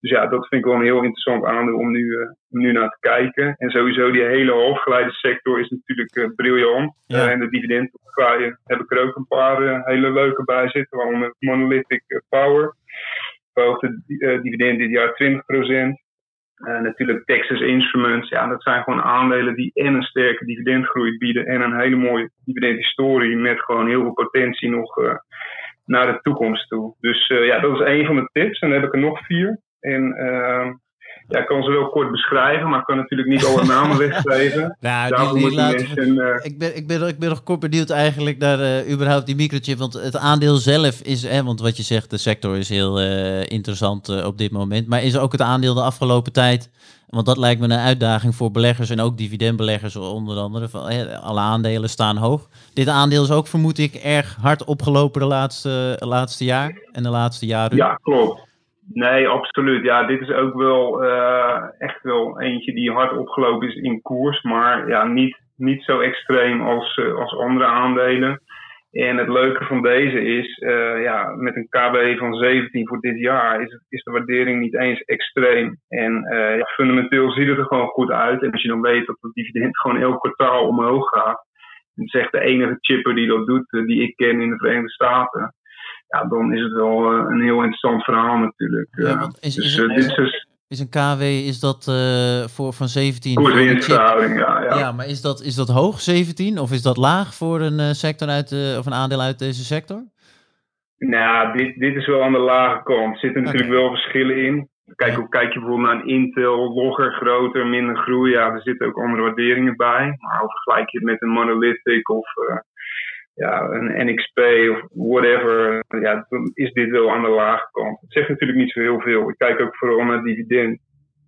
Dus ja, dat vind ik wel een heel interessant aandeel om nu, uh, nu naar te kijken. En sowieso die hele hoofdgeleidensector is natuurlijk uh, briljant. Ja. Uh, en de dividendportefeuille heb ik er ook een paar hele leuke bij zitten. Waaronder Monolithic Power. Verhoogde dividend dit jaar 20%. Uh, natuurlijk Texas Instruments, ja, dat zijn gewoon aandelen die en een sterke dividendgroei bieden en een hele mooie dividendhistorie met gewoon heel veel potentie nog uh, naar de toekomst toe. Dus uh, ja, dat is een van de tips. En dan heb ik er nog vier. En ehm, ja, ik kan ze wel kort beschrijven, maar ik kan natuurlijk niet alle namen weggeven. nou, die, die mensen, we, ik, ben, ik, ben, ik ben nog kort benieuwd eigenlijk naar uh, überhaupt die microchip. Want het aandeel zelf is, hè, want wat je zegt, de sector is heel uh, interessant uh, op dit moment. Maar is ook het aandeel de afgelopen tijd, want dat lijkt me een uitdaging voor beleggers en ook dividendbeleggers onder andere. Van, hè, alle aandelen staan hoog. Dit aandeel is ook, vermoed ik, erg hard opgelopen de laatste, laatste jaar en de laatste jaren. Ja, klopt. Nee, absoluut. Ja, dit is ook wel uh, echt wel eentje die hard opgelopen is in koers. Maar ja, niet, niet zo extreem als, uh, als andere aandelen. En het leuke van deze is, uh, ja, met een KB van 17 voor dit jaar is, is de waardering niet eens extreem. En ja, fundamenteel ziet het er gewoon goed uit. En als je dan weet dat het dividend gewoon elk kwartaal omhoog gaat. Is echt de enige chipper die dat doet, die ik ken in de Verenigde Staten ja, dan is het wel uh, een heel interessant verhaal natuurlijk. Ja, is, dus, is, het, is, dus, is, een KW, is dat uh, voor van 17? Koerswinstverhouding, ja, ja. Ja, maar is dat, is dat hoog, 17? Of is dat laag voor een uh, sector uit, of een aandeel uit deze sector? Nou, dit, dit is wel aan de lage kant. Er zitten natuurlijk okay. wel verschillen in. Kijk, kijk je bijvoorbeeld naar een Intel, logger, groter, minder groei. Ja, er zitten ook andere waarderingen bij. Maar vergelijk je het met een Monolithic of ja, een NXP of whatever, ja, dan is dit wel aan de lage kant. Het zegt natuurlijk niet zo heel veel. Ik kijk ook vooral naar dividend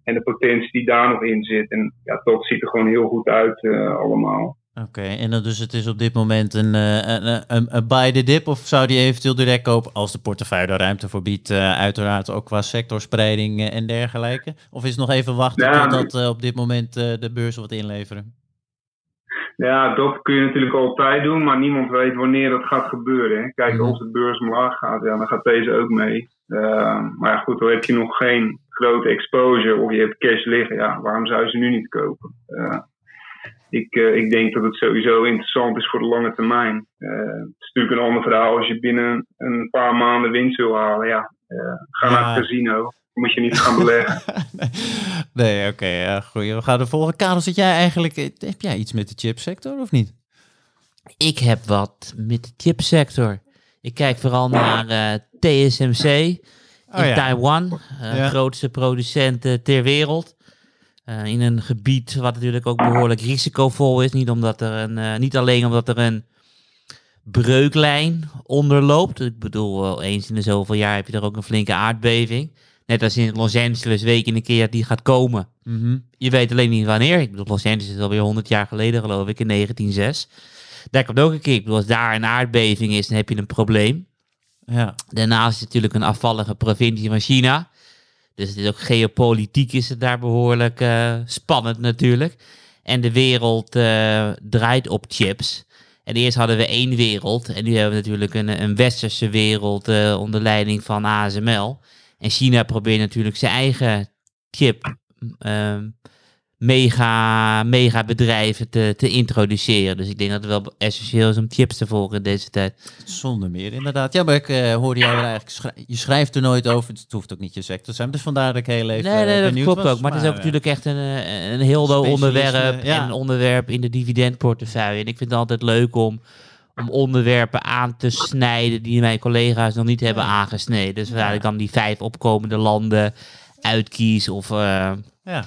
en de potentie die daar nog in zit. En ja, dat ziet er gewoon heel goed uit uh, allemaal. Oké, en dan dus het is op dit moment een, een, een, een buy the dip of zou die eventueel direct kopen als de portefeuille er ruimte voor biedt, uh, uiteraard ook qua sectorspreiding en dergelijke? Of is het nog even wachten ja, totdat uh, op dit moment de beurs wat inleveren? Ja, dat kun je natuurlijk altijd doen, maar niemand weet wanneer dat gaat gebeuren. Hè. Kijk, Mhm. als de beurs omlaag gaat, ja, dan gaat deze ook mee. Eh, maar goed, dan heb je nog geen grote exposure of je hebt cash liggen. Ja, waarom zou je ze nu niet kopen? Eh, ik, eh, ik denk dat het sowieso interessant is voor de lange termijn. Eh, het is natuurlijk een ander verhaal als je binnen een paar maanden winst wil halen. Ja, ga naar het casino. Moet je niet gaan beleggen. nee, oké, ja, goeie. We gaan de volgende. Karel, zit jij eigenlijk... eh, Heb jij iets met de chipsector of niet? Ik heb wat met de chipsector. Ik kijk vooral naar eh, TSMC in Oh ja. Taiwan, eh, Ja. grootste producent eh, ter wereld. Eh, in een gebied wat natuurlijk ook behoorlijk risicovol is. Niet, omdat er een, eh, niet alleen omdat er een breuklijn onderloopt. Ik bedoel, eens in de zoveel jaar heb je er ook een flinke aardbeving. Net als in Los Angeles, week in een keer dat die gaat komen. Mhm. Je weet alleen niet wanneer. Ik bedoel, Los Angeles is alweer 100 jaar geleden, geloof ik, in 1906. Daar komt ook een keer. Ik bedoel, als daar een aardbeving is, dan heb je een probleem. Ja. Daarnaast is het natuurlijk een afvallige provincie van China. Dus het is ook geopolitiek is het daar behoorlijk eh, spannend natuurlijk. En de wereld eh, draait op chips. En eerst hadden we één wereld. En nu hebben we natuurlijk een, een westerse wereld eh, onder leiding van ASML. En China probeert natuurlijk zijn eigen chip ehm, mega, mega bedrijven te, te introduceren. Dus ik denk dat het wel essentieel is om chips te volgen in deze tijd. Zonder meer, inderdaad. Ja, maar ik eh, hoorde jou eigenlijk... je schrijft er nooit over. Het hoeft ook niet je sector te zijn. Dus vandaar dat ik heel even Nee, nee, eh, dat klopt was. ook. Maar het is ook eh, natuurlijk echt een, een heel onderwerp ja. en een onderwerp in de dividendportefeuille. En ik vind het altijd leuk om, om onderwerpen aan te snijden die mijn collega's nog niet hebben aangesneden. Dus waar ik dan die vijf opkomende landen uitkies of eh, Ja.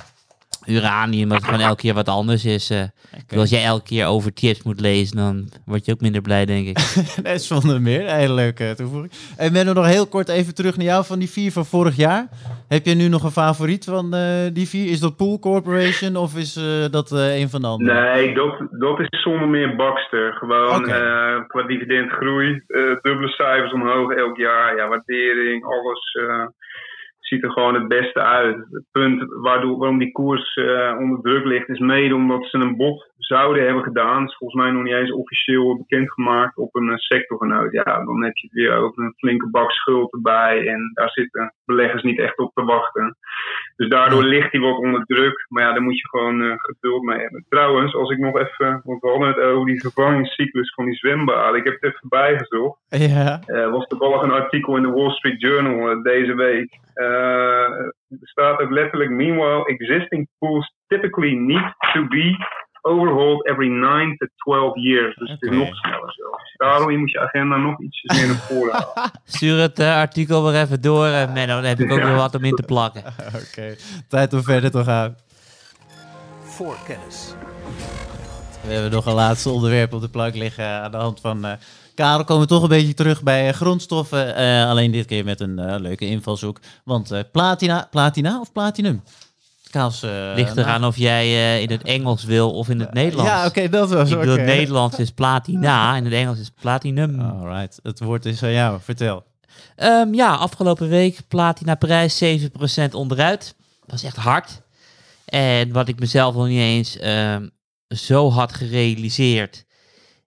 Uranium, wat gewoon elke keer wat anders is. eh. Bedoel, Als jij elke keer over chips moet lezen, dan word je ook minder blij, denk ik. nee, zonder meer. Hele leuke toevoeging. En Menno, nog heel kort even terug naar jou van die vier van vorig jaar. Heb je nu nog een favoriet van eh, die vier? Is dat Pool Corporation of is eh, dat eh, een van de andere? Nee, dat, dat is zonder meer Baxter. Gewoon eh, qua dividendgroei. eh, dubbele cijfers omhoog elk jaar. Ja, waardering, alles eh, ziet er gewoon het beste uit. Het punt waardoor, waarom die koers eh, onder druk ligt, is mede omdat ze een bod zouden hebben gedaan. is volgens mij nog niet eens officieel bekendgemaakt op een eh, sectorgenoot. Ja, dan heb je weer over een flinke bak schuld erbij. En daar zitten beleggers niet echt op te wachten. Dus daardoor ligt hij wat onder druk. Maar ja, daar moet je gewoon eh, geduld mee hebben. Trouwens, als ik nog even, want we hadden het over die vervangingscyclus van die zwembaden. Ik heb het even bijgezocht. Ja. Er was toevallig een artikel in de Wall Street Journal eh, deze week. Eh, er staat ook letterlijk: Meanwhile, existing pools typically need to be overhauled every 9 to 12 years. Dus het is nog sneller zelfs. Daarom je moet je agenda nog ietsjes meer naar voren halen. Stuur het eh, artikel weer even door, eh, Menno. Dan heb ik ook weer wat om in te plakken. Oké, tijd om verder te gaan. voor kennis. We hebben nog een laatste onderwerp op de plank liggen aan de hand van... eh Karel komen we toch een beetje terug bij eh, grondstoffen. eh, alleen dit keer met een eh, leuke invalshoek. Want eh, platina, platina of platinum? Kaals, eh, Ligt eraan of jij eh, in het Engels wil of in het Nederlands. Ja, oké, dat was oké. bedoel, het Nederlands is platina en het Engels is platinum. Alright, het woord is aan jou. Vertel. Ehm, ja, afgelopen week platina prijs 7% onderuit. Dat is echt hard. En wat ik mezelf nog niet eens ehm, zo had gerealiseerd,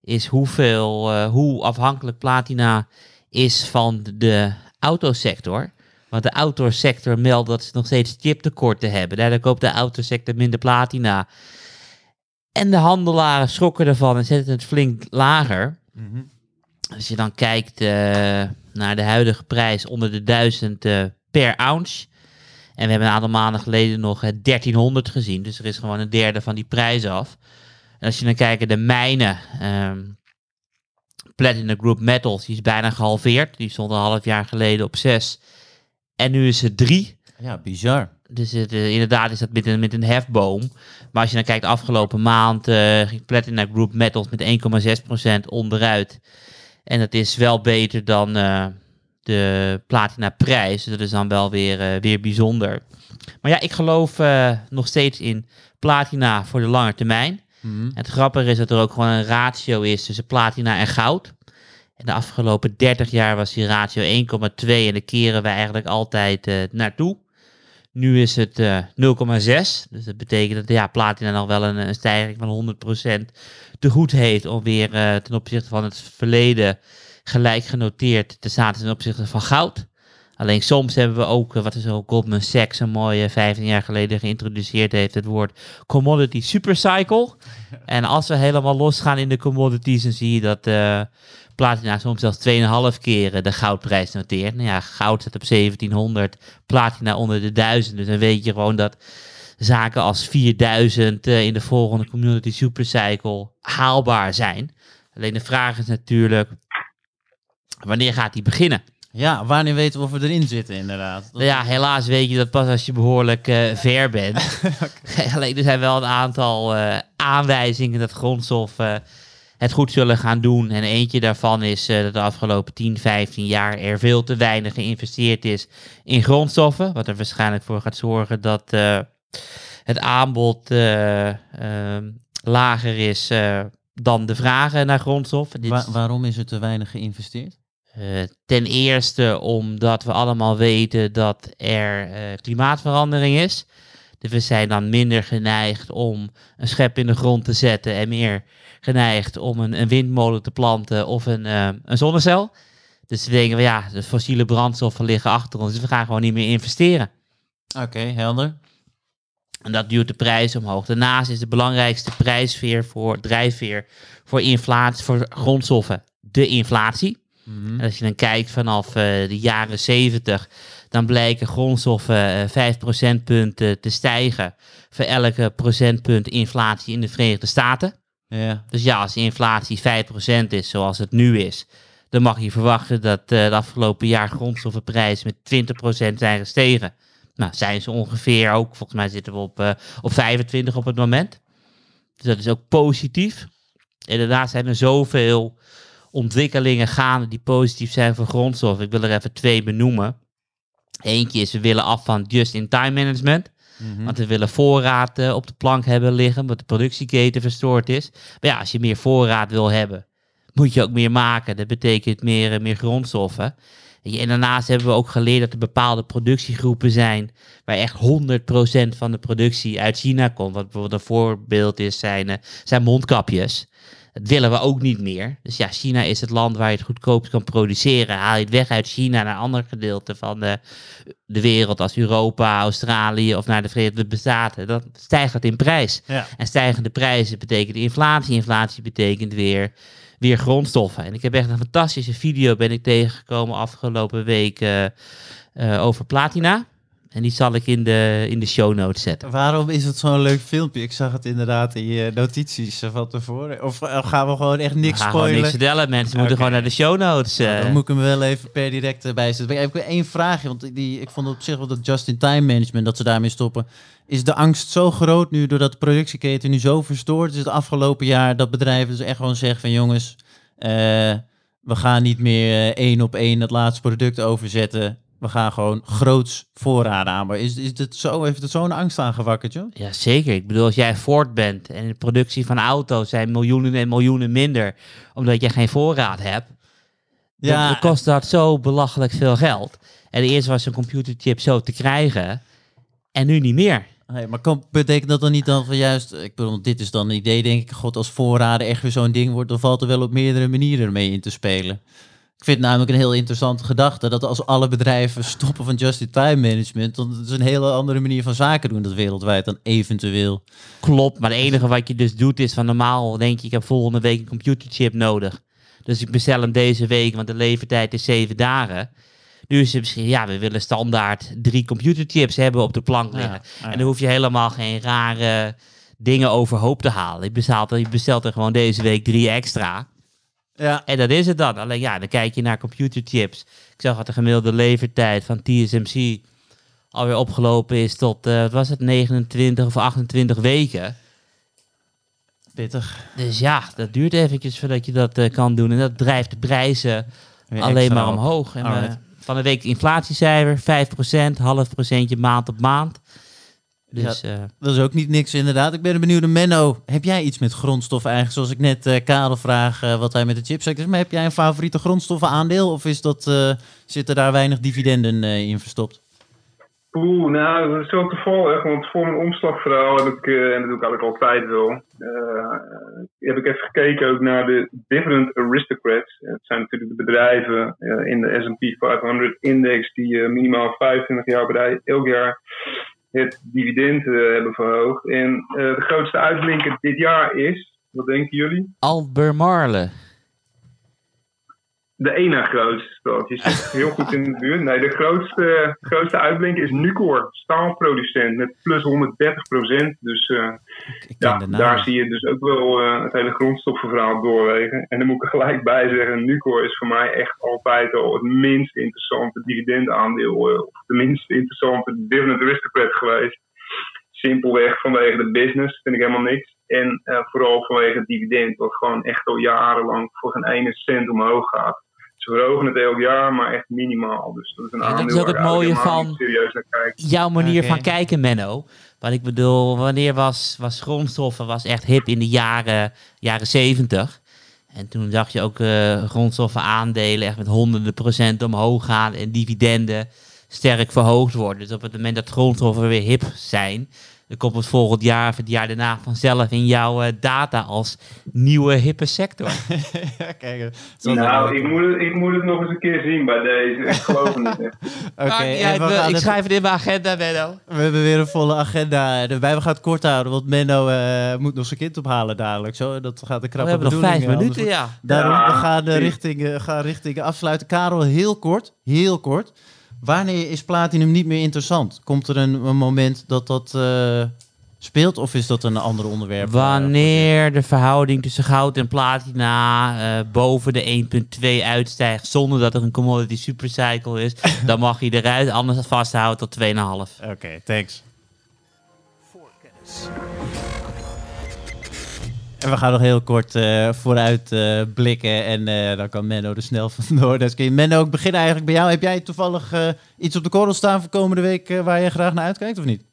is hoeveel, eh, hoe afhankelijk platina is van de autosector. Want de autosector meldt dat ze nog steeds chiptekorten hebben. Daardoor koopt de autosector minder platina. En de handelaren schrokken ervan en zetten het flink lager. Als je dan kijkt eh, naar de huidige prijs onder de 1000 eh, per ounce. En we hebben een aantal maanden geleden nog eh, 1300 gezien. Dus er is gewoon een derde van die prijs af. En als je dan kijkt, de mijnen. ehm Platinum Group Metals, die is bijna gehalveerd. Die stond een half jaar geleden op 6. En nu is het 3. Ja, bizar. Dus het, eh, inderdaad is dat met een, met een hefboom. Maar als je dan kijkt, afgelopen maand eh, ging Platinum Group Metals met 1,6% onderuit. En dat is wel beter dan eh, de platina prijs. Dus dat is dan wel weer, weer bijzonder. Maar ja, ik geloof nog steeds in platina voor de lange termijn. Mhm. Het grappige is dat er ook gewoon een ratio is tussen platina en goud. De afgelopen 30 jaar was die ratio 1,2 en daar keren we eigenlijk altijd eh, naartoe. Nu is het eh 0,6. Dus dat betekent dat ja, platina nog wel een, een stijging van 100% te goed heeft om weer eh, ten opzichte van het verleden gelijk genoteerd te staan ten opzichte van goud. Alleen soms hebben we ook, eh, wat is ook Goldman Sachs een mooie 15 jaar geleden geïntroduceerd heeft, het woord commodity supercycle. En als we helemaal losgaan in de commodities, dan zie je dat eh, platina soms zelfs 2,5 keer eh, de goudprijs noteert. Nou ja, goud zit op 1700, platina onder de 1000. Dus dan weet je gewoon dat zaken als 4000 eh, in de volgende commodity supercycle haalbaar zijn. Alleen de vraag is natuurlijk, wanneer gaat die beginnen? Ja, wanneer weten we of we erin zitten inderdaad? Dat- Ja, helaas weet je dat pas als je behoorlijk eh, ver bent. Alleen er zijn wel een aantal aanwijzingen dat grondstoffen het goed zullen gaan doen. En eentje daarvan is eh, dat de afgelopen 10, 15 jaar er veel te weinig geïnvesteerd is in grondstoffen. Wat er waarschijnlijk voor gaat zorgen dat eh, het aanbod eh, ehm, lager is dan de vraag naar grondstoffen. Dit Wa- is- waarom is er te weinig geïnvesteerd? ten eerste omdat we allemaal weten dat er klimaatverandering is. Dus we zijn dan minder geneigd om een schep in de grond te zetten en meer geneigd om een, een windmolen te planten of een, eh, een zonnecel. Dus we denken, van, ja, de fossiele brandstoffen liggen achter ons, dus we gaan gewoon niet meer investeren. Oké, helder. En dat duwt de prijs omhoog. Daarnaast is de belangrijkste prijsveer voor drijfveer voor inflatie, voor grondstoffen, de inflatie. Mhm. En als je dan kijkt vanaf eh, de jaren 70, dan blijken grondstoffen eh 5 procentpunten te stijgen voor elke procentpunt inflatie in de Verenigde Staten. Ja. Dus ja, als de inflatie 5% is zoals het nu is, dan mag je verwachten dat eh de afgelopen jaar grondstoffenprijzen met 20% zijn gestegen. Nou, zijn ze ongeveer ook, volgens mij zitten we op, eh, op 25 op het moment. Dus dat is ook positief. En daarnaast zijn er zoveel ontwikkelingen gaande die positief zijn voor grondstoffen. Ik wil er even twee benoemen. Eentje is, we willen af van just-in-time management. Mhm. Want we willen voorraad eh, op de plank hebben liggen, omdat de productieketen verstoord is. Maar ja, als je meer voorraad wil hebben, moet je ook meer maken. Dat betekent meer, eh, meer grondstoffen. En daarnaast hebben we ook geleerd dat er bepaalde productiegroepen zijn waar echt 100% van de productie uit China komt. Wat bijvoorbeeld een voorbeeld is, zijn, eh, zijn mondkapjes. Dat willen we ook niet meer. Dus ja, China is het land waar je het goedkoopst kan produceren. Haal je het weg uit China naar andere gedeelten van de, de wereld, als Europa, Australië of naar de Verenigde Staten, dan stijgt dat in prijs. Ja. En stijgende prijzen betekent inflatie. Inflatie betekent weer, weer grondstoffen. En ik heb echt een fantastische video ben ik tegengekomen afgelopen week eh, over platina. En die zal ik in de, in de show notes zetten. Waarom is het zo'n leuk filmpje? Ik zag het inderdaad in je notities eh, van tevoren. Of eh, gaan we gewoon echt niks Ik ga gewoon spoilen? niks vertellen. Mensen moeten gewoon naar de show notes. Eh. dan moet ik hem wel even per direct eh, bijzetten. Ik heb één vraagje, want die, ik vond op zich wel dat just-in-time management, dat ze daarmee stoppen. Is de angst zo groot nu, doordat de productieketen nu zo verstoord is het afgelopen jaar, dat bedrijven dus echt gewoon zeggen van jongens, eh, we gaan niet meer eh, één op één het laatste product overzetten. We gaan gewoon groots voorraden aanbouwen. Is, is het zo, heeft het zo'n angst aangewakkerd, joh? Ja, zeker. Ik bedoel, als jij Ford bent en de productie van auto's zijn miljoenen en miljoenen minder, omdat je geen voorraad hebt, Ja. dan kost dat zo belachelijk veel geld. En eerst was een computerchip zo te krijgen en nu niet meer. Nee, maar kan, betekent dat dan niet dan van juist, ik bedoel, dit is dan een idee, denk ik, god, als voorraden echt weer zo'n ding wordt, dan valt er wel op meerdere manieren mee in te spelen. Ik vind het namelijk een heel interessante gedachte, dat als alle bedrijven stoppen van just-in-time management, dan is een hele andere manier van zaken doen, dat wereldwijd dan eventueel. Klopt, maar het enige wat je dus doet is van normaal denk je, ik heb volgende week een computerchip nodig. Dus ik bestel hem deze week, want de levertijd is zeven dagen. Nu is het misschien, ja, we willen standaard drie computerchips hebben op de plank liggen. ja. En dan hoef je helemaal geen rare dingen overhoop te halen. Je bestelt, er- je bestelt er gewoon deze week drie extra. Ja, En dat is het dan. Alleen ja, dan kijk je naar computerchips. Ik zag dat de gemiddelde levertijd van TSMC alweer opgelopen is tot, eh, wat was het, 29 of 28 weken. pittig. Dus ja, dat duurt eventjes voordat je dat eh, kan doen. En dat drijft de prijzen Weer alleen maar omhoog. En, eh, van de week inflatiecijfer, 5%, half procentje maand op maand. Dus eh, Dat is ook niet niks inderdaad. Ik ben benieuwd, Menno, heb jij iets met grondstoffen eigenlijk? Zoals ik net eh Karel vraag eh, wat hij met de chipsector is. Maar heb jij een favoriete grondstoffenaandeel? Of is dat, eh, zitten daar weinig dividenden in verstopt? Poeh, nou, dat is wel toevallig, want voor mijn omslagverhaal heb ik, uh, en dat doe ik eigenlijk altijd wel, uh, heb ik even gekeken ook naar de different aristocrats. Het zijn natuurlijk de bedrijven uh, in de S&P 500 index die minimaal 25 jaar bedrijf, elk jaar het dividend hebben verhoogd. En de grootste uitblinker dit jaar is, wat denken jullie? Albemarle. De ene grootste stad. Je zit heel goed in de buurt. Nee, de grootste, grootste uitblinker is Nucor, staalproducent, met plus 130 procent. Dus uh, ja, daar zie je dus ook wel uh, het hele grondstoffenverhaal doorwegen. En dan moet ik er gelijk bij zeggen, Nucor is voor mij echt altijd al het minst interessante dividendaandeel, uh, of de minst interessante dividend aristocrat geweest. Simpelweg vanwege de business, vind ik helemaal niks. En vooral vanwege het dividend, wat gewoon echt al jarenlang voor geen ene cent omhoog gaat. Ze verhogen het elk jaar, maar echt minimaal. Dus dat is een ja, Dat is ook het mooie van jouw manier van kijken, Menno. Want ik bedoel, wanneer was, was grondstoffen was echt hip in de jaren, jaren 70. En toen zag je ook uh, grondstoffen aandelen echt met honderden procent omhoog gaan en dividenden sterk verhoogd worden. Dus op het moment dat grondstoffen weer hip zijn, dan komt het volgend jaar of het jaar daarna vanzelf in jouw uh, data als nieuwe hippe sector. ja, kijk, nou, ik moet, het, ik moet het nog eens een keer zien bij deze. Ik geloof het niet. Oké, ik schrijf het in mijn agenda, Menno. We hebben weer een volle agenda. De Bijbel gaat kort houden, want Menno uh, moet nog zijn kind ophalen dadelijk. Zo, dat gaat de krappe We hebben nog vijf minuten, ja. Daarom, ja, we gaan, uh, richting, gaan richting afsluiten. Karel, heel kort, heel kort. Wanneer is platinum niet meer interessant? Komt er een, een moment dat dat uh, speelt of is dat een ander onderwerp? Wanneer de verhouding tussen goud en platina uh, boven de 1,2 uitstijgt zonder dat er een commodity supercycle is, dan mag hij eruit, anders vasthouden tot 2,5. Oké, okay, thanks. Voorkennis. En we gaan nog heel kort uh, vooruit uh, blikken en uh, dan kan Menno er snel vandoor. Dus kun je Menno ook beginnen eigenlijk bij jou. Heb jij toevallig iets op de korrel staan voor komende week waar je graag naar uitkijkt of niet?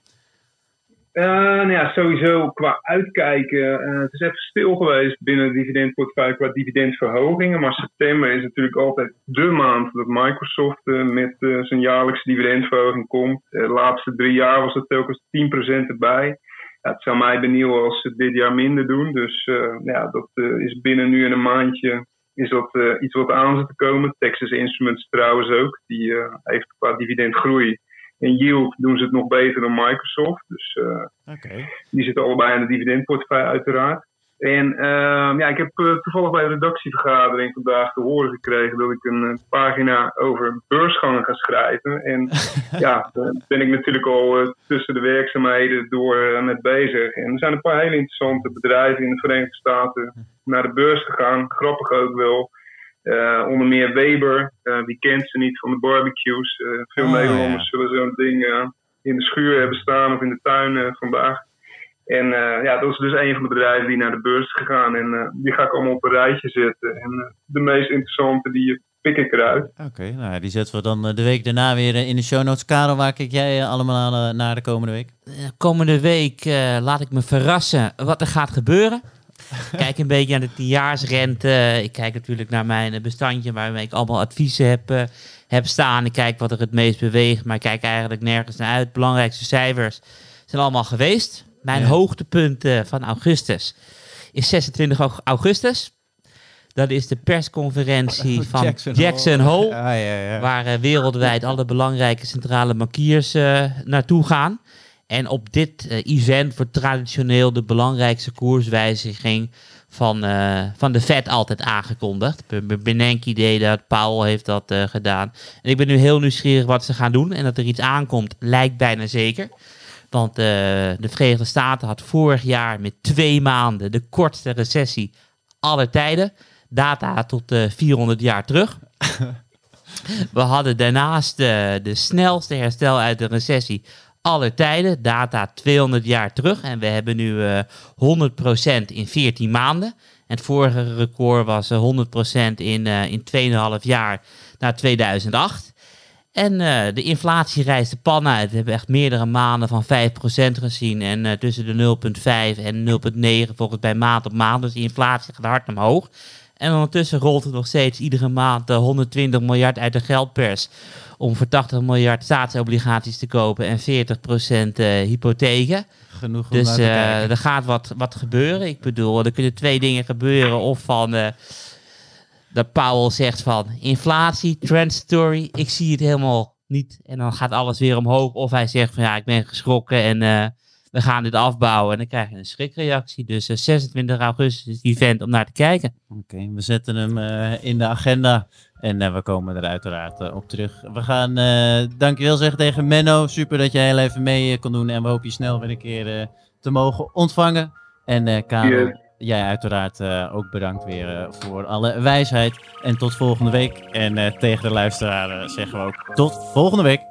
nou ja, sowieso qua uitkijken. het is even stil geweest binnen de dividendportefeuille qua dividendverhogingen. Maar september is natuurlijk altijd de maand dat Microsoft met zijn jaarlijkse dividendverhoging komt. de laatste drie jaar was het telkens 10% erbij ja, het zou mij benieuwen als ze dit jaar minder doen. Dus uh, ja, dat uh, is binnen nu en een maandje is dat uh, iets wat aan zit te komen. Texas Instruments trouwens ook. Die heeft qua dividendgroei en yield doen ze het nog beter dan Microsoft. Dus okay. die zitten allebei in de dividendportefeuille uiteraard. En uh, ja, ik heb uh, toevallig bij de redactievergadering vandaag te horen gekregen dat ik een, pagina over beursgangen ga schrijven. En ja, daar ben ik natuurlijk al uh, tussen de werkzaamheden door met bezig. En er zijn een paar hele interessante bedrijven in de Verenigde Staten naar de beurs gegaan. Grappig ook wel. onder meer Weber, wie kent ze niet van de barbecues. veel oh, Nederlanders ja. zullen zo'n ding in de schuur hebben staan of in de tuin vandaag. En uh, ja, dat is dus een van de bedrijven die naar de beurs is gegaan. En uh, die ga ik allemaal op een rijtje zetten. En uh, de meest interessante, die pik ik eruit. Oké, nou die zetten we dan de week daarna weer in de show notes. Karel, waar kijk jij allemaal naar de komende week? komende week laat ik me verrassen wat er gaat gebeuren. kijk een beetje naar de tienjaarsrente. Ik kijk natuurlijk naar mijn bestandje waarmee ik allemaal adviezen heb, heb staan. Ik kijk wat er het meest beweegt, maar ik kijk eigenlijk nergens naar uit. Belangrijkste cijfers zijn allemaal geweest. Mijn hoogtepunt uh, van augustus is 26 augustus. Dat is de persconferentie van Jackson, Jackson Hole. Ja, ja, waar uh, wereldwijd alle belangrijke centrale bankiers uh, naartoe gaan. En op dit event wordt traditioneel de belangrijkste koerswijziging van, van de Fed altijd aangekondigd. Bernanke deed dat, Powell heeft dat gedaan. En ik ben nu heel nieuwsgierig wat ze gaan doen. En dat er iets aankomt, lijkt bijna zeker. Want uh, de Verenigde Staten had vorig jaar met twee maanden de kortste recessie aller tijden. Data tot uh, 400 jaar terug. We hadden daarnaast uh, de snelste herstel uit de recessie aller tijden. Data 200 jaar terug. En we hebben nu 100% in 14 maanden. En het vorige record was 100% in, in 2,5 jaar na 2008. En uh, de inflatie reist de pan uit. We hebben echt meerdere maanden van 5% gezien. En uh, tussen de 0,5 en 0,9 volgens bij maand op maand. Dus de inflatie gaat hard omhoog. En ondertussen rolt er nog steeds iedere maand eh, 120 miljard uit de geldpers. Om voor 80 miljard staatsobligaties te kopen en 40% eh hypotheken. Genoeg om Dus eh, er gaat wat, wat gebeuren. Ik bedoel, er kunnen twee dingen gebeuren. Of van eh, dat Powell zegt van inflatie, transitory. Ik zie het helemaal niet. En dan gaat alles weer omhoog. Of hij zegt van ja, ik ben geschrokken en eh, we gaan dit afbouwen. En dan krijg je een schrikreactie. Dus eh, 26 augustus is die event om naar te kijken. Oké, we zetten hem eh, in de agenda. En eh, we komen er uiteraard eh, op terug. We gaan eh dankjewel zeggen tegen Menno. Super dat jij heel even mee eh, kon doen. En we hopen je snel weer een keer eh, te mogen ontvangen. En eh Karel. Jij uiteraard eh, ook bedankt weer eh, voor alle wijsheid. En tot volgende week. En eh, tegen de luisteraar eh, zeggen we ook tot volgende week.